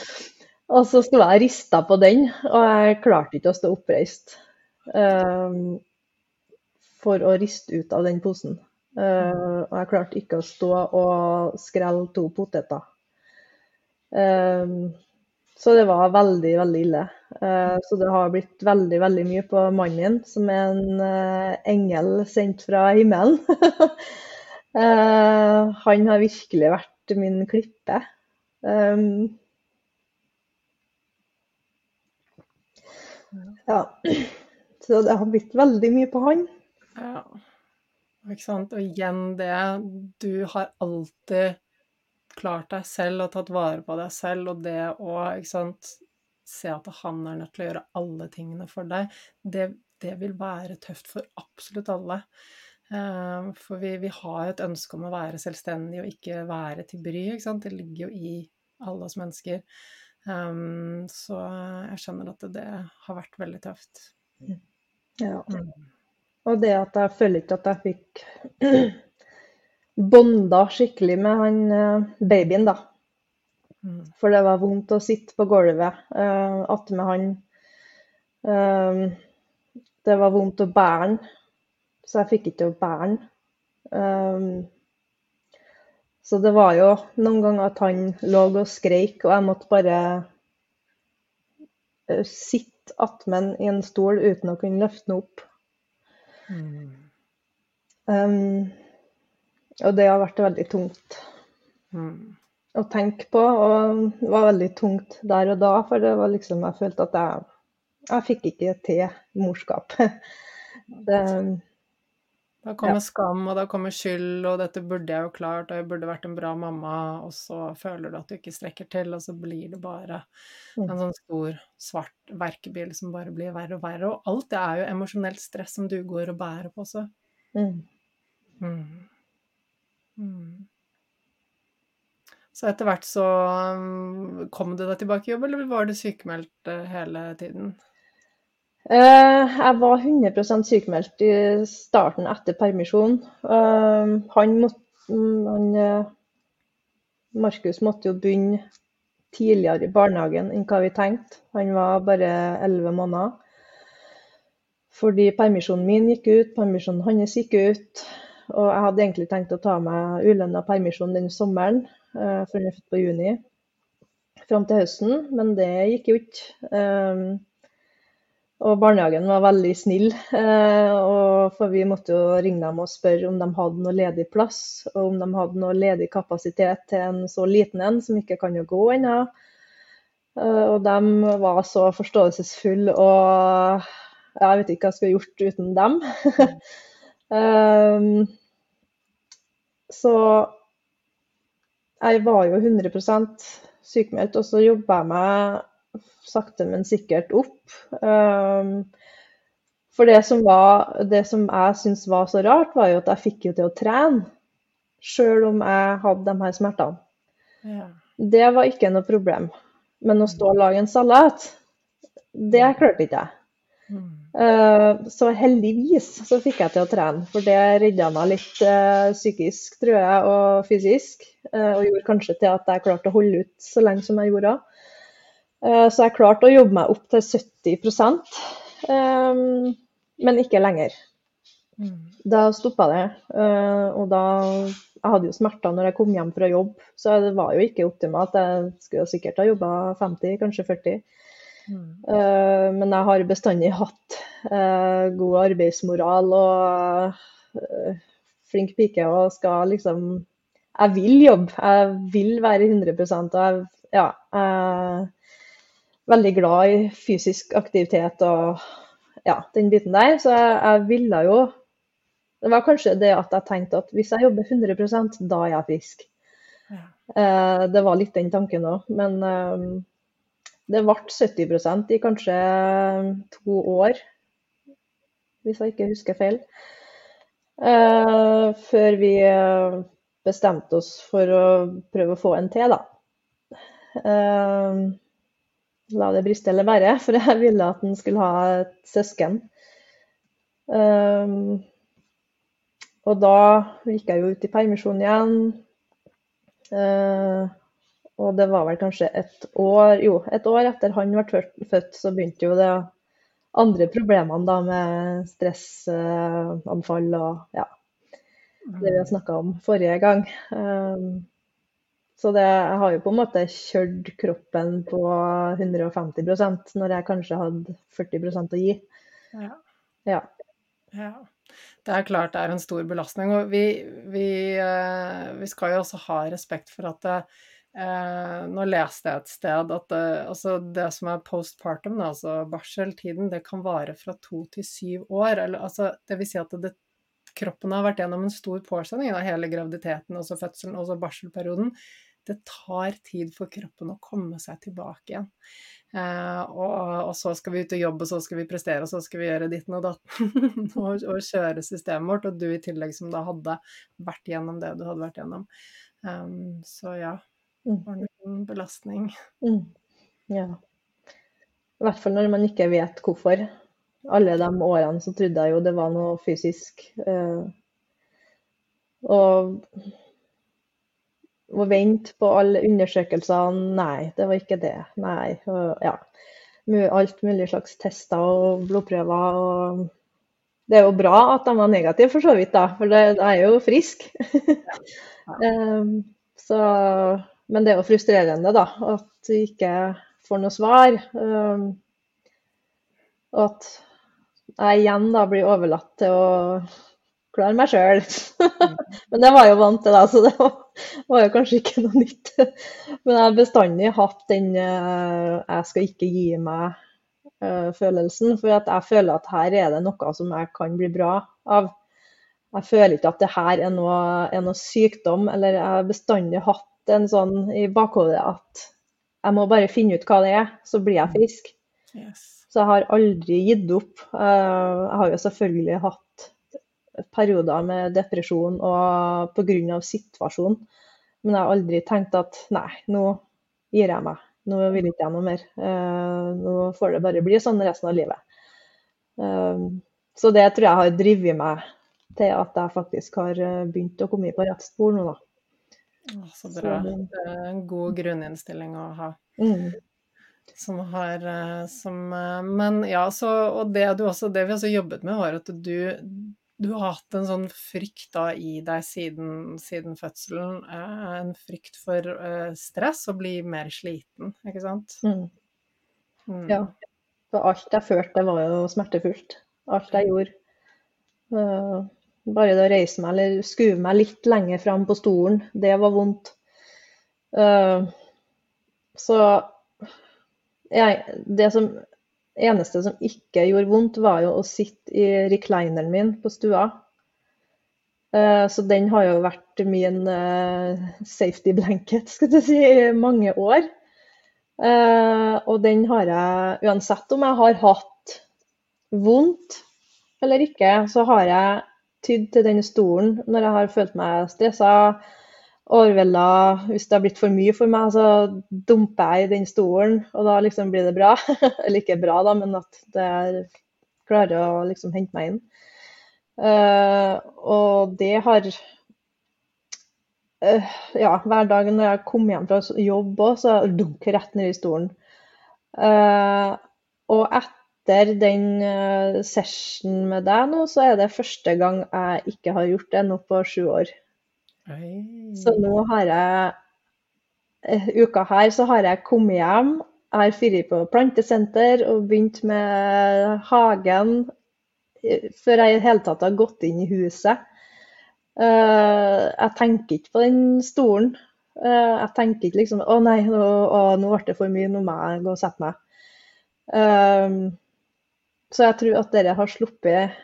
og så sto jeg rista på den, og jeg klarte ikke å stå oppreist um, for å riste ut av den posen. Uh, og jeg klarte ikke å stå og skrelle to poteter. Um, så det var veldig, veldig ille. Uh, så det har blitt veldig, veldig mye på mannen, som er en uh, engel sendt fra himmelen. Han har virkelig vært min klippe. Um, ja. Så det har blitt veldig mye på han. Ja. Ikke sant. Og igjen det Du har alltid klart deg selv og tatt vare på deg selv, og det å ikke sant, se at han er nødt til å gjøre alle tingene for deg, det, det vil være tøft for absolutt alle. Uh, for vi, vi, har et ønske om å være selvstendig og ikke være til bry. Ikke sant? Det ligger jo i alle oss mennesker. Um, så jeg skjønner at det, det, har vært veldig tøft. Ja. Mm. Og det at jeg føler ikke at jeg fikk bonda skikkelig med han uh, babyen, da. Mm. For det var vondt å sitte på gulvet uh, attmed han. Uh, det var vondt å bære han, så jeg fikk ikke å bære han. Så det var jo noen ganger at han lå og skreik, og jeg måtte bare sitte attmed i en stol uten å kunne løfte den opp. Mm. Um, og det har vært veldig tungt mm. å tenke på. Og det var veldig tungt der og da, for det var liksom Jeg følte at jeg, jeg fikk ikke til morskap. det, da kommer ja. skam, og da kommer skyld, og dette burde jeg jo klart, og jeg burde vært en bra mamma, og så føler du at du ikke strekker til, og så blir det bare mm. en sånn stor, svart verkebil som bare blir verre og verre. Og alt det er jo emosjonelt stress som du går og bærer på også. Mm. Mm. Mm. Så etter hvert så um, kom du deg tilbake i jobb, eller var du sykemeldt uh, hele tiden? Uh, jeg var 100 sykemeldt i starten etter permisjon. Uh, han måtte han, Markus måtte jo begynne tidligere i barnehagen enn hva vi tenkte. Han var bare 11 måneder. Fordi permisjonen min gikk ut, permisjonen hans gikk ut. Og jeg hadde egentlig tenkt å ta meg ulønna permisjon den sommeren, for den er født på juni, fram til høsten, men det gikk jo ikke. Og barnehagen var veldig snill, uh, for vi måtte jo ringe dem og spørre om de hadde noe ledig plass, og om de hadde noe ledig kapasitet til en så liten en som ikke kan jo gå ennå. Uh, og de var så forståelsesfulle, og jeg vet ikke hva jeg skulle gjort uten dem. Um, så jeg var jo 100% sykemeldt, og så jobba jeg meg sakte, men sikkert opp. Um, for det som, var, det som jeg syntes var så rart, var jo at jeg fikk jo til å trene, sjøl om jeg hadde de her smertene. Ja. Det var ikke noe problem. Men å stå og lage en salat, det klarte ikke jeg. Uh, så heldigvis så fikk jeg til å trene, for det redda meg litt uh, psykisk, tror jeg, og fysisk. Uh, og gjorde kanskje til at jeg klarte å holde ut så lenge som jeg gjorde. Så jeg klarte å jobbe meg opp til 70 um, men ikke lenger. Mm. Da stoppa det. og da Jeg hadde jo smerter når jeg kom hjem fra jobb, så det var jo ikke optimalt. Jeg skulle sikkert ha jobba 50, kanskje 40. Uh, men jeg har bestandig hatt god arbeidsmoral og flink pike og skal liksom Jeg vil jobbe, jeg vil være 100 og jeg, ja, jeg veldig glad i fysisk aktivitet og ja, den biten der. Så jeg, jeg ville jo Det var kanskje det at jeg tenkte at hvis jeg jobber 100 da er jeg frisk. Ja. det var litt den tanken òg. Men det ble 70% i kanskje to år, hvis jeg ikke husker feil. Uh, før vi bestemte oss for å prøve å få en til, da. Uh, la det briste eller bære, for jeg ville at han skulle ha et søsken. Um, og da gikk jeg jo ut i permisjon igjen. Uh, og det var vel kanskje et år Jo, et år etter han ble født, så begynte jo det andre problemene da med stressanfall og ja, det vi har snakka om forrige gang. Um, Så det, jeg har jo på en måte kjørt kroppen på 150% når jeg kanskje hadde 40% å gi. Ja. Ja. Ja. Det er klart det er en stor belastning. Og vi, vi, eh, vi skal jo også ha respekt for at det, eh, Nå leste jeg et sted at det, altså det som er postpartum, altså barseltiden, det kan vare fra to til syv år. Eller, altså, det vil si at det, kroppen har vært gjennom en stor påkjenning av hele graviditeten, også fødselen, også barselperioden. Det tar tid for kroppen å komme seg tilbake igjen. Eh, og, og, så skal vi ut og jobbe, og så skal vi prestere, og så skal vi gjøre ditten og datten. og, og, kjøre systemet vårt. Og du i tillegg som da hadde vært gjennom det du hadde vært gjennom. Um, så ja. Nok en belastning. Mm. Ja. I hvert fall når man ikke vet hvorfor. Alle de årene så trodde jeg jo det var noe fysisk. Uh, og å vente på alle undersøkelsene, nei, det var ikke det. Nei. Ja. Alt mulig slags tester og blodprøver. og Det er jo bra at de var negative, for så vidt, da, for det, jeg er jo frisk. um, så, men det er jo frustrerende, da, at du ikke får noe svar. Um, og at jeg igjen da blir overlatt til å klare meg sjøl. Men det var jo vant til, da, så det var, var, jo kanskje ikke noe nytt. Men jeg har bestandig hatt den uh, 'jeg skal ikke gi meg'-følelsen. Uh, for jeg føler at her er det noe som jeg kan bli bra av. Jeg føler ikke at det her er noe, er noe sykdom, eller jeg har bestandig hatt en sånn i bakhodet at jeg må bare finne ut hva det er, så blir jeg frisk. Yes. Så jeg har aldri gitt opp. Uh, jeg har jo selvfølgelig hatt perioder med depresjon og pga. situasjonen. Men jeg har aldri tenkt at nei, nå gir jeg meg. Nå vil ikke jeg noe mer. Uh, nå får det bare bli sånn resten av livet. Uh, så det tror jeg har drevet meg til at jeg faktisk har eh, begynt å komme på rett spor nå, da. Så bra. Det er en god grunninnstilling å ha. Mm. Som har som, Men ja, så Og det du også Det vi også jobbet med, var at du du har hatt en sånn frykt da i deg siden, siden fødselen. Eh, en frykt for eh, stress og bli mer sliten, ikke sant? Mm. Mm. Ja. For alt jeg følte, var jo smertefullt. Alt jeg gjorde. Bare det å reise meg eller skue meg litt lenger fram på stolen, det var vondt. Så jeg, det som eneste som ikke gjorde vondt, var jo å sitte i reclineren min på stua. Uh, så den har jo vært min uh, safety blanket skal du si, i mange år. Uh, og den har jeg, uansett om jeg har hatt vondt eller ikke, så har jeg tydd til den stolen når jeg har følt meg stressa, overvelda. Hvis det har blitt for mye for meg, så dumper jeg i den stolen, og da liksom blir det bra. Eller ikke bra, da, men at det klarer å liksom hente meg inn. Uh, og det har uh, Ja, hver dag når jeg kommer hjem fra jobb òg, så jeg rett ned i stolen. Uh, og etter den session med deg nå, så er det første gang jeg ikke har gjort det nå på sju år. Så nå har jeg eh, Uka her så har jeg kommet hjem. Jeg har vært på plantesenter og begynt med hagen eh, før jeg i hele tatt har gått inn i huset. Eh, jeg tenker ikke på den stolen. Jeg tenker ikke liksom Å nei, nå, å, nå ble det for mye, nå må jeg gå og sette meg. Så jeg tror at dere har sluppet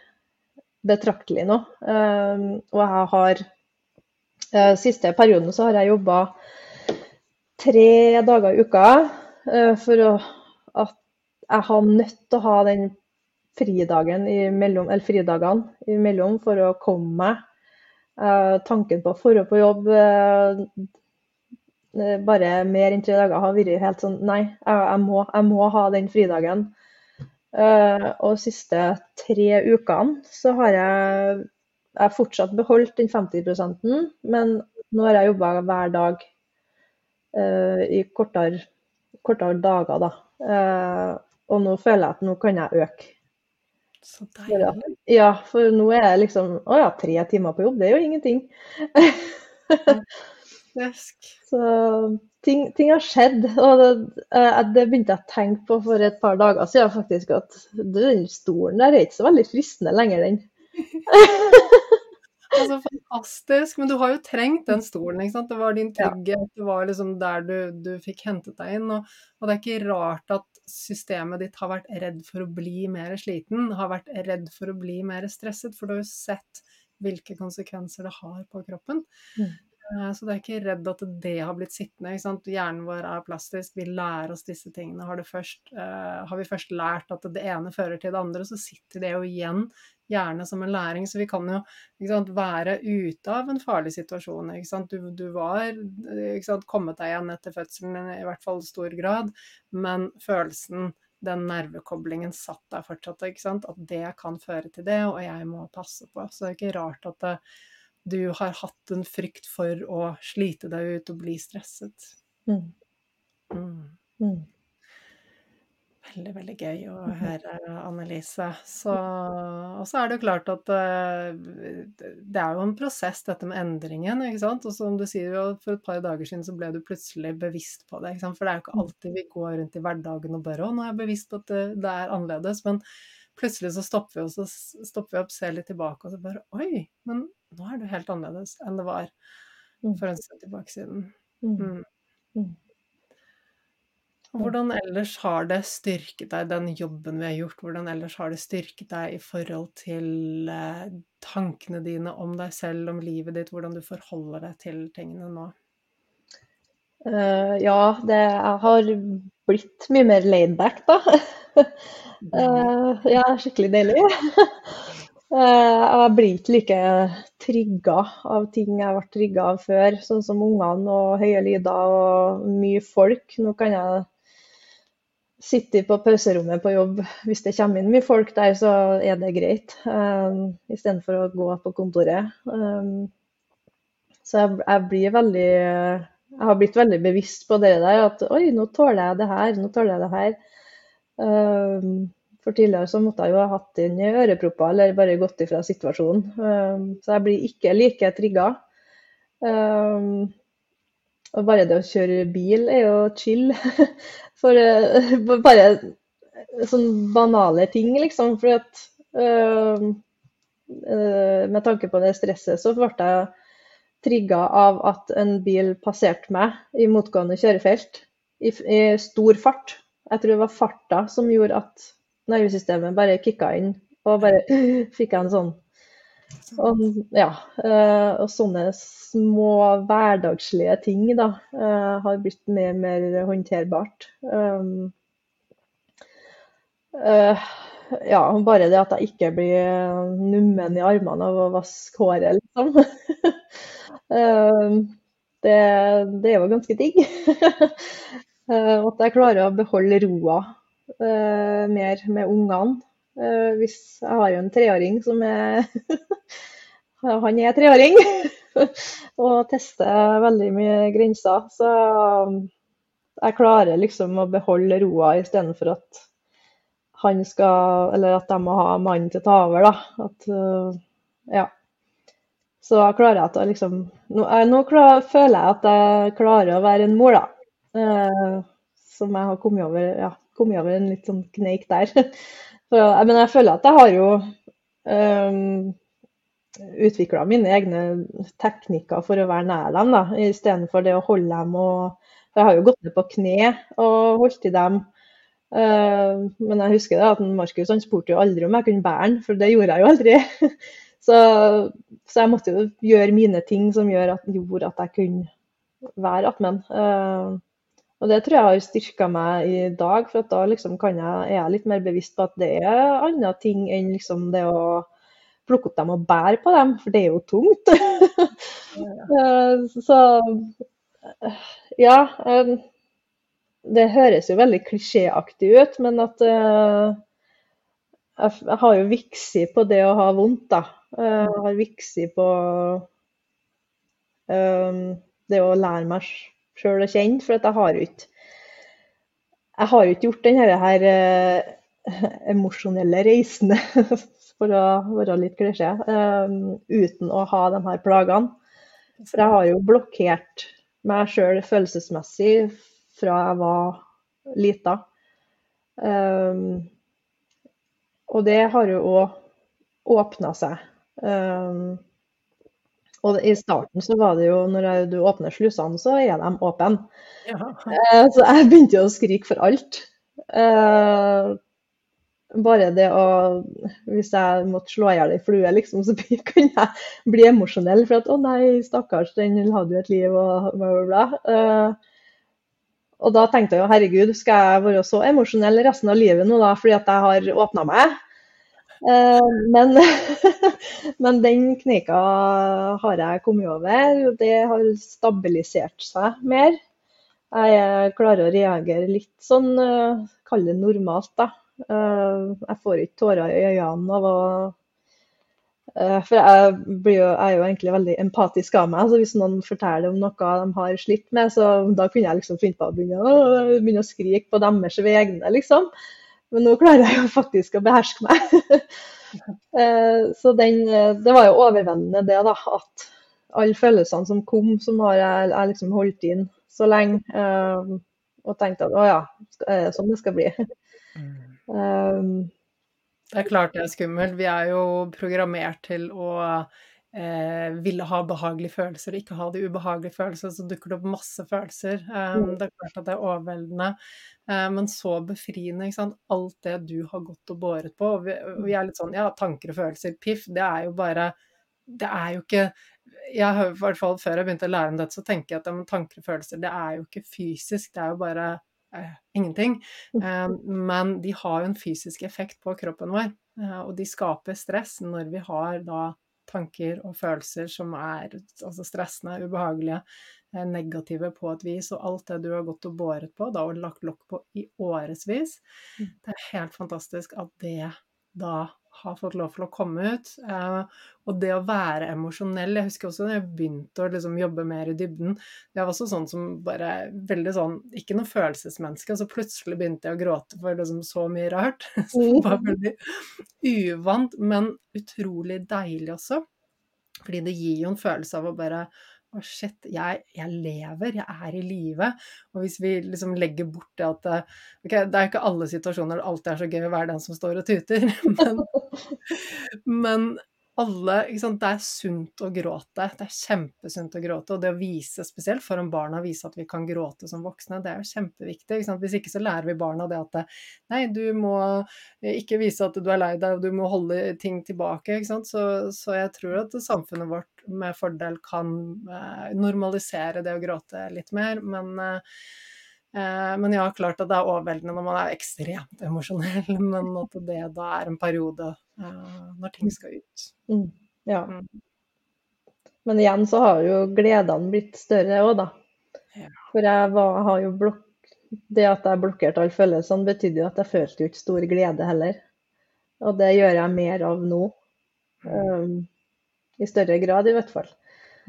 betraktelig nå. Og jeg har Eh, siste perioden så har jeg jobba tre dager i uka eh, for å, at jeg har nødt til å ha den fridagen imellom, eller fridagene imellom for å komme meg. Eh, tanken på å dra på jobb bare mer enn tre dager har vært helt sånn Nei, jeg, jeg, må, jeg må, ha den fridagen. og de siste tre ukene så har jeg jeg har fortsatt beholdt den 50% men nå har jeg jobba hver dag uh, i kortere, kortere, dager, da. Uh, og nå føler jeg at nå kan jeg øke. Så deilig. Ja, for nå er jeg liksom Å ja, tre timer på jobb, det er jo ingenting. Så ting, ting har skjedd. Og det, uh, det, begynte jeg å tenke på for et par dager siden, faktisk. At den stolen der er ikke så veldig fristende lenger, den. altså, fantastisk. Men du har jo trengt den stolen, ikke sant. Det var din trygghet, det var liksom der du, du fikk hentet deg inn. Og, og, det er ikke rart at systemet ditt har vært redd for å bli mer sliten, har vært redd for å bli mer stresset, for du har jo sett hvilke konsekvenser det har på kroppen. Mm. Eh, så det er ikke redd at det har blitt sittende. Hjernen vår er plastisk, vi lærer oss disse tingene. Har, først, uh, har, vi først lært at det ene fører til det andre, så sitter det jo igjen gjerne som en læring. Så vi kan jo sant, være ute av en farlig situasjon. Du, du, var sant, kommet deg igjen etter fødselen i hvert fall i stor grad, men følelsen den nervekoblingen satt der fortsatt. At det kan føre til det, og jeg må passe på. Så det er ikke rart at det, du har hatt en frykt for å slite deg ut og bli stresset. Mm. Mm. Mm. Veldig, veldig gøy å mm-hmm. høre, Annelise. Så, og så er det jo klart at uh, det er jo en prosess, dette med endringen. ikke sant? Og som du sier, for et par dager siden så ble du plutselig bevisst på det. ikke sant? For det er jo ikke mm. alltid vi går rundt i hverdagen og bare 'Å, nå er jeg bevisst på at det, det er annerledes'. Men plutselig så stopper vi, og så stopper vi opp, ser litt tilbake, og så bare 'Oi, men nå er det helt annerledes enn det var mm. for en stund tilbake siden'. Mm. Mm. Hvordan ellers har det styrket deg, den jobben vi har gjort, hvordan ellers har det styrket deg i forhold til eh, tankene dine om deg selv, om livet ditt, hvordan du forholder deg til tingene nå? Uh, ja, det, jeg har blitt mye mer laidback, da. uh, ja, skikkelig deilig. uh, jeg blir ikke like trigga av ting jeg ble trigga av før, sånn som ungene og høye lyder og mye folk. Nå kan jeg sitte på pauserommet på jobb. Hvis det kommer inn mye folk der, så er det greit. Um, Istedenfor å gå på kontoret. Um, så jeg, blir veldig Jeg har blitt veldig bevisst på det der. At oi, nå tåler jeg det her. Nå tåler jeg det her. For tidligere så måtte jeg jo ha hatt inn ørepropper eller bare gått ifra situasjonen. Um, så jeg blir ikke like trigga. Um, og bare det å kjøre bil er jo chill. For uh, bare sånne banale ting, liksom. For at uh, uh, Med tanke på det stresset, så ble jeg trigga av at en bil passerte meg i motgående kjørefelt i stor fart. Jeg tror det var farta som gjorde at nervesystemet bare kicka inn, og bare fikk jeg en sånn og, ja, eh, og sånne små hverdagslige ting da, eh, har blitt mer mer håndterbart. Um, uh, ja, bare det at jeg ikke blir nummen i armene av å vaske håret, liksom. um, det, det, er jo ganske digg. at jeg klarer å beholde roa mer med ungene. Uh, hvis jeg har jo en treåring som er Han er treåring og tester veldig mye grenser. Så jeg klarer liksom å beholde roa istedenfor at han skal Eller at de må ha mannen til å ta over, da. At, uh, ja. Så jeg klarer at jeg liksom Nå, jeg, nå klar, føler jeg at jeg klarer å være en mor, da. Uh, som jeg har kommet over, ja, kommet over en litt sånn kneik der. Så, men jeg føler at jeg har jo um, utvikla mine egne teknikker for å være nær dem, da, istedenfor det å holde dem og Jeg har jo gått ned på kne og holdt i dem. Uh, men jeg husker da at Markus han spurte jo aldri om jeg kunne bære den, for det gjorde jeg jo aldri. så, så, jeg måtte jo gjøre mine ting som gjør at, gjorde at jeg kunne være attmed uh, og det tror jeg har styrka meg i dag, for da liksom jeg, er jeg litt mer bevisst på at det er andre ting enn liksom det å plukke opp dem og bære på dem, for det er jo tungt. Eh, så ja. Eh, det høres jo veldig klisjéaktig ut, men at uh, Jeg har jo viksi på det å ha vondt, da. Jeg har viksi på det å lære meg sjøl å kjenne. For jeg har ikke jeg har jo ikke gjort denne her eh, emosjonelle reisen, for å være litt klisjé, eh, uten å ha de her plagene. For jeg har jo blokkert meg sjøl følelsesmessig fra jeg var lita. Um, og det har jo òg åpna seg. Um, og i starten så var det jo, når du åpner slusene, så er de åpne. Ja. Uh, så jeg begynte jo å skrike for alt. Uh, bare det å Hvis jeg måtte slå i hjel ei flue, liksom, så kunne jeg bli emosjonell. For at 'å nei, stakkars, den hadde jo et liv', og bla, bla, bla. Uh, og da tenkte jeg jo herregud, skal jeg være så emosjonell resten av livet nå da, fordi at jeg har åpna meg? Uh, men, men, den kneika har jeg kommet over. Det har stabilisert seg mer. Jeg klarer å reagere litt sånn, uh, kall det normalt, da. Uh, jeg får ikke tårer i øynene av å Eh, for jeg, jo, jeg, er jo egentlig veldig empatisk av meg. så Hvis noen forteller om noe de har slitt med, så da kunne jeg liksom finne på å begynne, å, begynne å skrike på deres vegne, liksom. Men nå klarer jeg jo faktisk å beherske meg. Eh, så den, det var jo overveldende det, da. At alle følelsene som kom, som har jeg, jeg liksom holdt inn så lenge. Eh, og tenkte at å ja, sånn det skal bli? Um, det er klart det er skummelt. Vi er jo programmert til å eh, ville ha behagelige følelser og ikke ha de ubehagelige følelsene. Så dukker det opp masse følelser. Um, det er klart at det er overveldende, uh, men så befriende. Alt det du har gått og båret på. Og vi, og vi, er litt sånn ja, tanker og følelser, piff. Det er jo bare Det er jo ikke jeg har i hvert fall Før jeg begynte å lære om dette, så tenker jeg at ja, tanker og følelser, det er jo ikke fysisk. Det er jo bare eh, ingenting. Mm. Eh, men de har jo en fysisk effekt på kroppen vår, eh, og de skaper stress når vi har da tanker og følelser som er altså stressende, ubehagelige, eh, negative på et vis. Og alt det du har gått og båret på da, og lagt lokk på i årevis, mm. det er helt fantastisk at det da har fått lov til å komme ut. Eh, og det å være emosjonell Jeg husker også da jeg begynte å liksom jobbe mer i dybden. Jeg var også sånn som bare veldig sånn Ikke noe følelsesmenneske. Så plutselig begynte jeg å gråte for liksom så mye rart. Så det var veldig uvant, men utrolig deilig også. Fordi det gir jo en følelse av å bare å, oh shit, jeg, jeg, lever, jeg er i live. Og hvis vi liksom legger bort det at Ok, det er ikke alle situasjoner det alltid er så gøy å være den som står og tuter, men, men alle Det er sunt å gråte. Det er kjempesunt å gråte. Og det å vise, spesielt foran barna, vise at vi kan gråte som voksne, det er jo kjempeviktig. Ikke Hvis ikke så lærer vi barna det at nei, du må ikke vise at du er lei deg, og du må holde ting tilbake. Så, så jeg tror at samfunnet vårt med fordel kan eh, normalisere det å gråte litt mer. men eh, men ja, klart at det er overveldende når man er ekstremt emosjonell, men at det da er en periode når ting skal ut. Mm, ja. Mm. Men igjen så har jo gledene blitt større òg, da. For jeg var, har jo blokk... Det at jeg blokkerte alle følelsene, betydde jo at jeg følte jo ikke stor glede heller. Og det gjør jeg mer av nå. Um, I større grad, i hvert fall.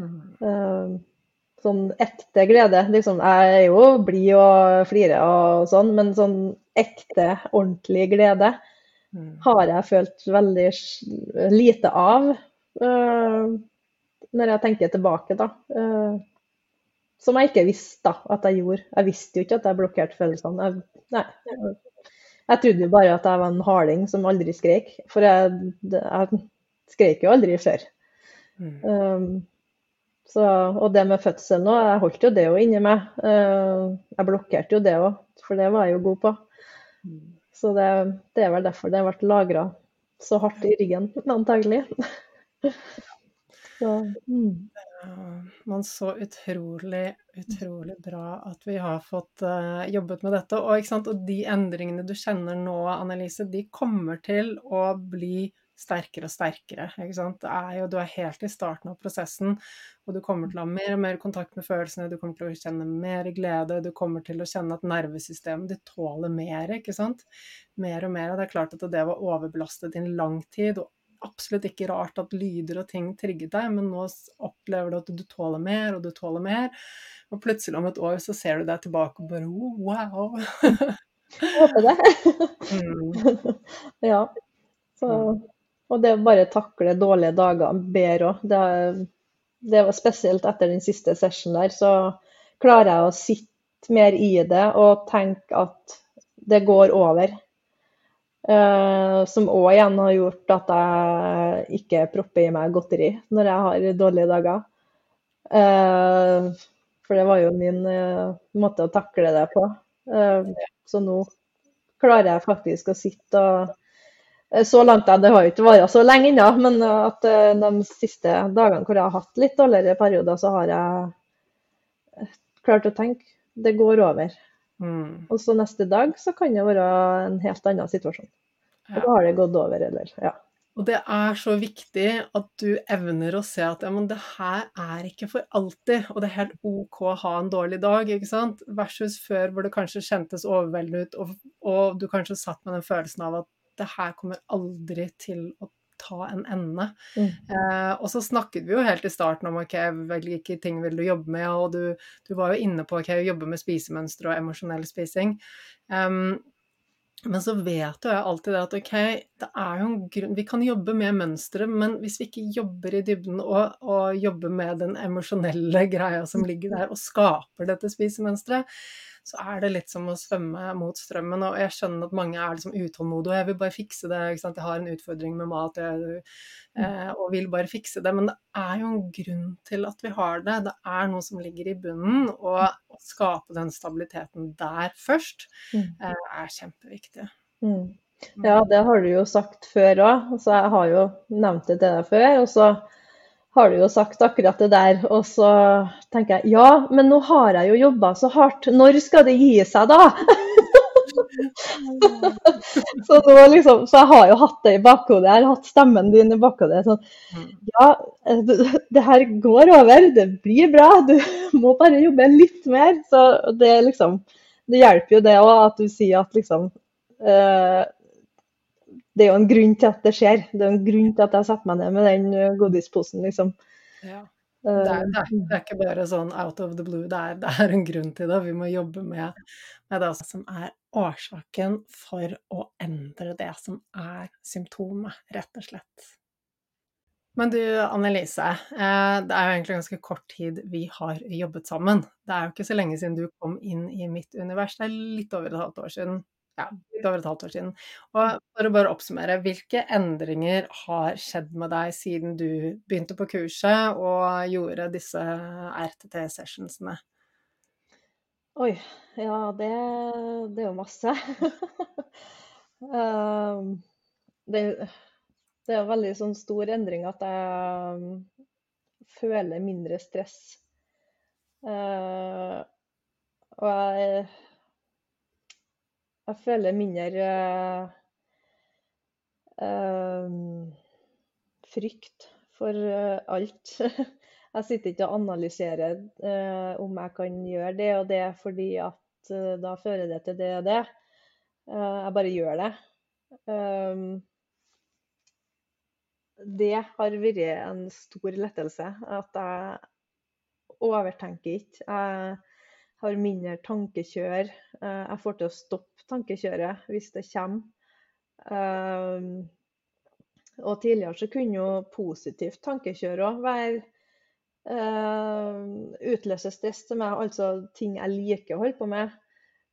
Mm. Um, sånn ekte glede. Liksom, jeg er jo blid og flirer og sånn, men sånn ekte, ordentlig glede mm. Har jeg følt veldig lite av uh, når jeg tenker tilbake, da. Uh, som jeg ikke visste da, at jeg gjorde. Jeg visste jo ikke at jeg blokkerte følelsene. Jeg, nei, jeg, trodde jo bare at jeg var en harding som aldri skrek. For jeg, jeg skrek jo aldri før. Mm. Um, så, og det med fødsel nå, jeg holdt jo det jo inni meg. Uh, jeg blokkerte jo det òg, for det var jeg jo god på. Så det, det er vel derfor det ble lagra så hardt i ryggen, antagelig. så, mm. Man så utrolig, utrolig bra at vi har fått uh, jobbet med dette. Og, og, de endringene du kjenner nå, Annelise, de kommer til å bli sterkere og sterkere. Ikke sant? Det er jo, du er helt i starten av prosessen, og du kommer til å ha mer og mer kontakt med følelsene, du kommer til å kjenne mer glede, du kommer til å kjenne at nervesystemet ditt tåler mer, ikke sant. Mer og mer. Og det er klart at det var overbelastet i en lang tid, og absolutt ikke rart at lyder og ting trigget deg, men nå opplever du at du tåler mer, og du tåler mer. Og plutselig om et år så ser du deg tilbake og bare wow. Jeg Håper det. mm. Ja. Så mm. Og det å bare takle dårlige dager bedre òg. Det, det, var spesielt etter den siste session der, så klarer jeg å sitte mer i det og tenke at det går over. Uh, som òg igjen har gjort at jeg ikke propper i meg godteri når jeg har dårlige dager. Uh, for det var jo min uh, måte å takle det på. så nå klarer jeg faktisk å sitte og Så langt, Det har jo ikke vært så lenge ennå, men at de siste dagene hvor jeg har hatt litt dårligere perioder, så har jeg klart å tenke det går over. Mm. Og så neste dag så kan det være en helt annen situasjon. Og da har det gått over, eller ja. Og det er så viktig at du evner å se at ja, men det her er ikke for alltid, og det er helt OK å ha en dårlig dag, ikke sant? Versus før hvor det kanskje kjentes overveldende ut, og, og du kanskje satt med den følelsen av at det her kommer aldri til å ta en ende. Mm. Eh, og så snakket vi jo helt i starten om ok, hvilke ting vil du jobbe med, og du, du var jo inne på ok, å jobbe med spisemønstre og emosjonell spising. Um, men så vet jo jeg alltid det at ok, det er jo en grunn Vi kan jobbe med mønstre, men hvis vi ikke jobber i dybden og, og jobber med den emosjonelle greia som ligger der, og skaper dette spisemønsteret, så er det litt som å svømme mot strømmen. Og jeg skjønner at mange er liksom utålmodige, og jeg vil bare fikse det. Jeg har en utfordring med mat jeg, eh, og vil bare fikse det. Men det er jo en grunn til at vi har det. Det er noe som ligger i bunnen. Og å skape den stabiliteten der først mm. eh, er kjempeviktig. Mm. mm. Ja, det har du jo sagt før òg. Altså, jeg har jo nevnt det til deg før. og så har du jo sagt akkurat det der. Og så tenker jeg ja, men nå har jeg jo jobba så hardt. Når skal det gi seg, da? så, liksom, så, jeg har jo hatt det i bakhodet. Jeg har hatt stemmen din i bakhodet. Sånn, ja, det her går over. Det blir bra. Du må bare jobbe litt mer. Så det liksom Det hjelper jo det òg at du sier at liksom eh, det er jo en grunn til at det skjer. Det er en grunn til at jeg setter meg ned med den eh, godisposen, liksom. Ja. Det er, det, er, det er, ikke bare sånn out of the blue, det er, det er en grunn til det. Vi må jobbe med, med, det som er årsaken for å endre det som er symptomet, rett og slett. Men du Annelise, eh, det er jo egentlig ganske kort tid vi har jobbet sammen. Det er jo ikke så lenge siden du kom inn i mitt univers, det er litt over et halvt år siden ja, litt over et halvt år siden. Og for å bare oppsummere, hvilke endringer har skjedd med deg siden du begynte på kurset og gjorde disse RTT-sessionsene? Oi, ja det, det, er jo masse. um, det, det, er en veldig sånn stor endring at jeg føler mindre stress. Uh, og jeg jeg føler mindre uh, frykt for uh, alt. jeg sitter ikke og analyserer uh, om jeg kan gjøre det og det fordi at da fører det til det og det. jeg bare gjør det. det har vært en stor lettelse. At jeg overtenker ikke. Jeg har mindre tankekjør. Eh, jeg får til å stoppe tankekjøret hvis det kommer. Eh, og tidligere så kunne jo positivt tankekjør òg være uh, utløse stress til meg, altså ting jeg liker å holde på med.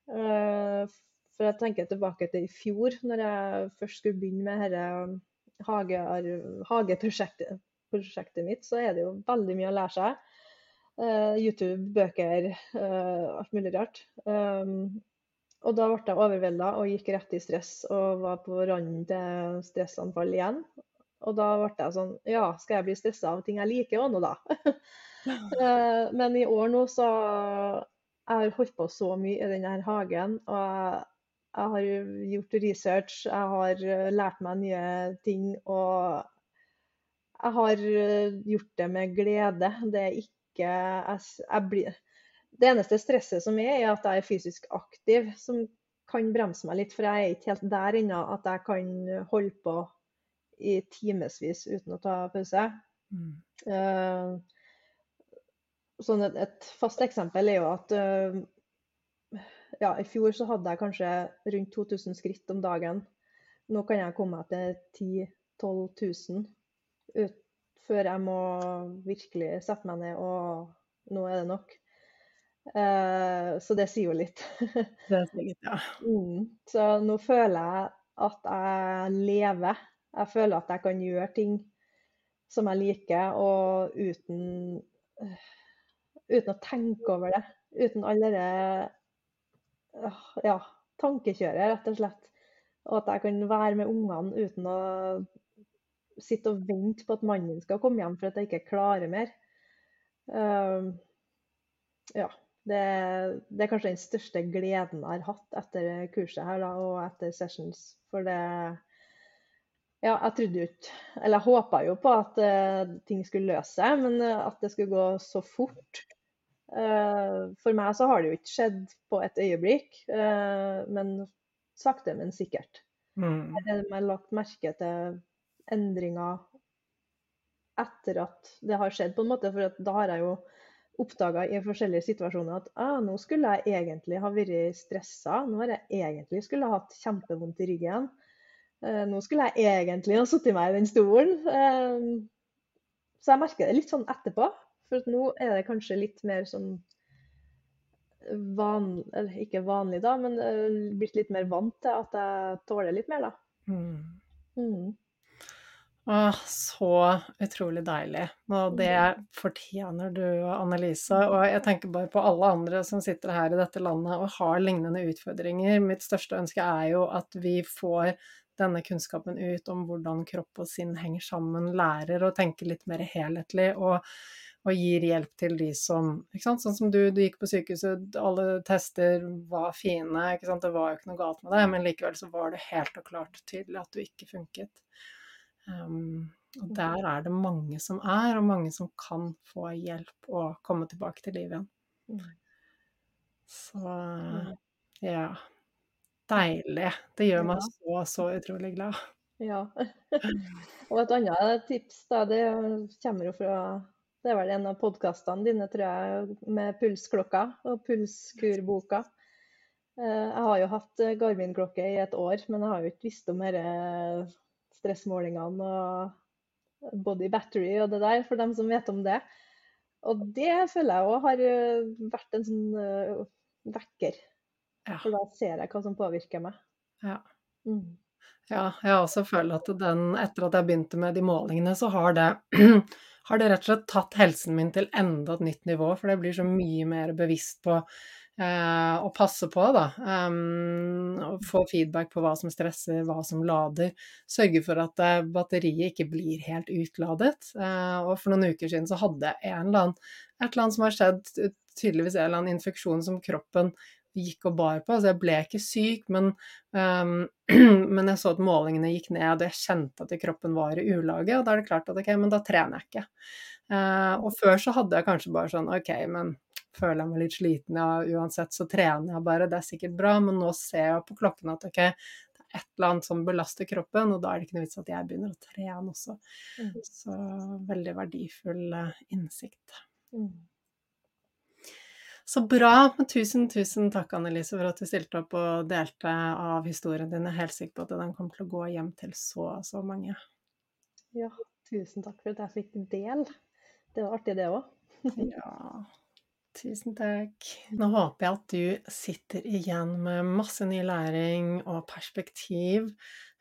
For jeg tenker tilbake til i fjor, når jeg først skulle begynne med dette hage, hageprosjektet mitt, så er det jo veldig mye å lære seg. Uh, YouTube, bøker, uh, alt mulig rart. Um, og da ble jeg overvelda og gikk rett i stress og var på randen til stressanfall igjen. Og da ble jeg sånn Ja, skal jeg bli stressa av ting jeg liker òg nå, da? uh, men i år nå så Jeg har holdt på så mye i denne hagen. Og jeg, jeg har gjort research, jeg har lært meg nye ting. Og jeg har gjort det med glede. Det er ikke ikke jeg, jeg blir, Det eneste stresset som er, er at jeg er fysisk aktiv, som kan bremse meg litt. For jeg er ikke helt der ennå at jeg kan holde på i timevis uten å ta pause. Mm. Uh, sånn et, et, fast eksempel er jo at uh, ja, i fjor så hadde jeg kanskje rundt 2000 skritt om dagen. Nå kan jeg komme meg til 10 000-12 000 ut, før jeg må virkelig sette meg ned og nå er det nok. Eh, så det sier jo litt. Det sier litt, ja. Mm. Så nå føler jeg at jeg lever. Jeg føler at jeg kan gjøre ting som jeg liker, og uten, uten å tenke over det. Uten alle det ja, tankekjøret, rett og slett. Og at jeg kan være med ungene uten å sitte og vente på at mannen min skal komme hjem for at jeg ikke klarer mer. Uh, ja. Det, det, er kanskje den største gleden jeg har hatt etter kurset her da, og etter sessions. For det Ja, jeg trodde jo ikke Eller jeg håpa jo på at uh, ting skulle løse seg, men uh, at det skulle gå så fort uh, For meg så har det jo ikke skjedd på et øyeblikk, men sakte, men sikkert. Mm. Jeg har lagt merke til endringer etter at det har skjedd, på en måte. For da har jeg jo oppdaga i forskjellige situasjoner at ah, nå skulle jeg egentlig ha vært stressa. Nå har jeg egentlig skulle ha hatt kjempevondt i ryggen. Uh, nå skulle jeg egentlig ha sittet meg i den stolen. Uh, så jeg merker det litt sånn etterpå. For nå er det kanskje litt mer sånn vanlig Eller ikke vanlig, da, men uh, blitt litt mer vant til at jeg tåler litt mer, da. Mm. Mm. Åh, så utrolig deilig. Og det fortjener du, Annelise. Og jeg tenker bare på alle andre som sitter her i dette landet og har lignende utfordringer. Mitt største ønske er jo at vi får denne kunnskapen ut om hvordan kropp og sinn henger sammen, lærer å tenke litt mer helhetlig og, og gir hjelp til de som Sånn som du, du gikk på sykehuset, alle tester var fine, det var jo ikke noe galt med det, men likevel så var det helt og klart tydelig at du ikke funket. Um, og der er det mange som er, og mange som kan få hjelp og komme tilbake til livet igjen. Mm. Så ja. Deilig. Det gjør meg så, så utrolig glad. Ja. og et annet tips, da, det kommer jo fra Det er vel en av podkastene dine, tror jeg, med pulsklokka og pulskurboka. Eh, jeg har jo hatt Garmin-klokke i et år, men jeg har jo ikke visst om dette stressmålingene og body battery og det der, for dem som vet om det. Og det føler jeg òg har eh, vært en sånn uh, vekker. Ja. For da ser jeg hva som påvirker meg. Ja. Mm. ja. jeg også føler at den, etter at jeg begynte med de målingene, så har det, har det rett og slett tatt helsen min til enda et nytt nivå. For det blir så mye mer bevisst på Eh, og passe på, da. Um, få feedback på hva som stresser, hva som lader. Sørge for at uh, batteriet ikke blir helt utladet. Uh, og for noen uker siden så hadde jeg en eller annen, et eller annet som har skjedd, tydeligvis en eller annen infeksjon som kroppen gikk og bar på. Altså jeg ble ikke syk, men, um, men jeg så at målingene gikk ned, og jeg kjente at kroppen var i ulage. Og da er det klart at ok, men da trener jeg ikke. Uh, og før så hadde jeg kanskje bare sånn ok, men føler jeg meg litt sliten, ja uansett så trener jeg bare, det er sikkert bra. Men nå ser jeg på klokken at ok, det er et eller annet som belaster kroppen, og da er det ikke noe vits at jeg begynner å trene også. Mm. Så veldig verdifull eh, innsikt. Mm. Så bra. Tusen, tusen takk, Annelise, for at du stilte opp og delte av historien din. Jeg er helt sikker på at den kommer til å gå hjem til så, så mange. Ja, tusen takk for at jeg fikk del. Det var artig, det òg. ja. Tusen takk. Nå håper jeg at du sitter igjen med masse ny læring og perspektiv,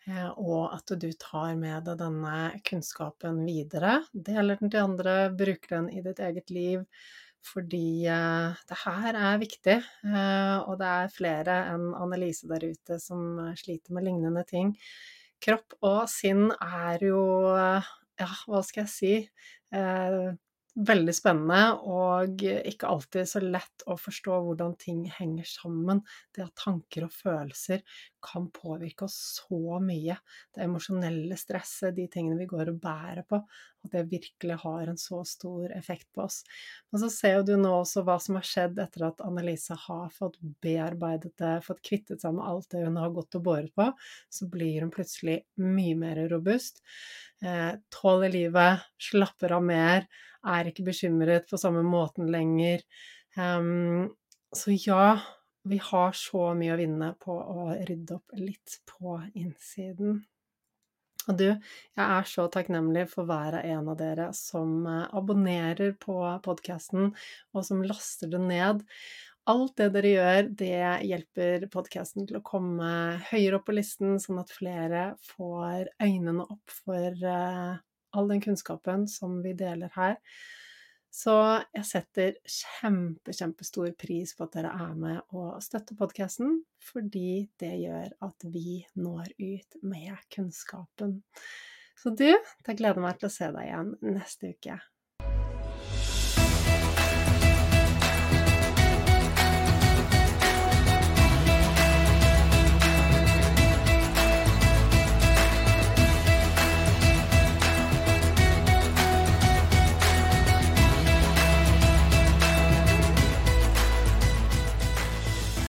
eh, og at du tar med deg denne kunnskapen videre. Deler den til andre, bruker den i ditt eget liv. Fordi eh, det her er viktig, eh, og det er flere enn Annelise der ute som sliter med lignende ting. Kropp og sinn er jo, ja, hva skal jeg si veldig spennende og ikke alltid så lett å forstå hvordan ting henger sammen. Det at tanker og følelser kan påvirke oss så mye. Det emosjonelle stresset, de tingene vi går og bærer på, at det virkelig har en så stor effekt på oss. Men så ser du nå også hva som har skjedd etter at Annelise har fått bearbeidet det, fått kvittet seg med alt det hun har gått og båret på, så blir hun plutselig mye mer robust. Eh, tåler livet, slapper av mer, er ikke bekymret på samme måten lenger. Um, så ja, vi har så mye å vinne på å rydde opp litt på innsiden. Og du, jeg er så takknemlig for hver og en av dere som eh, abonnerer på podkasten, og som laster det ned. Alt det dere gjør, det hjelper podkasten til å komme høyere opp på listen, sånn at flere får øynene opp for uh, all den kunnskapen som vi deler her. Så jeg setter kjempe, kjempestor pris på at dere er med og støtter podkasten, fordi det gjør at vi når ut med kunnskapen. Så du, jeg gleder meg til å se deg igjen neste uke.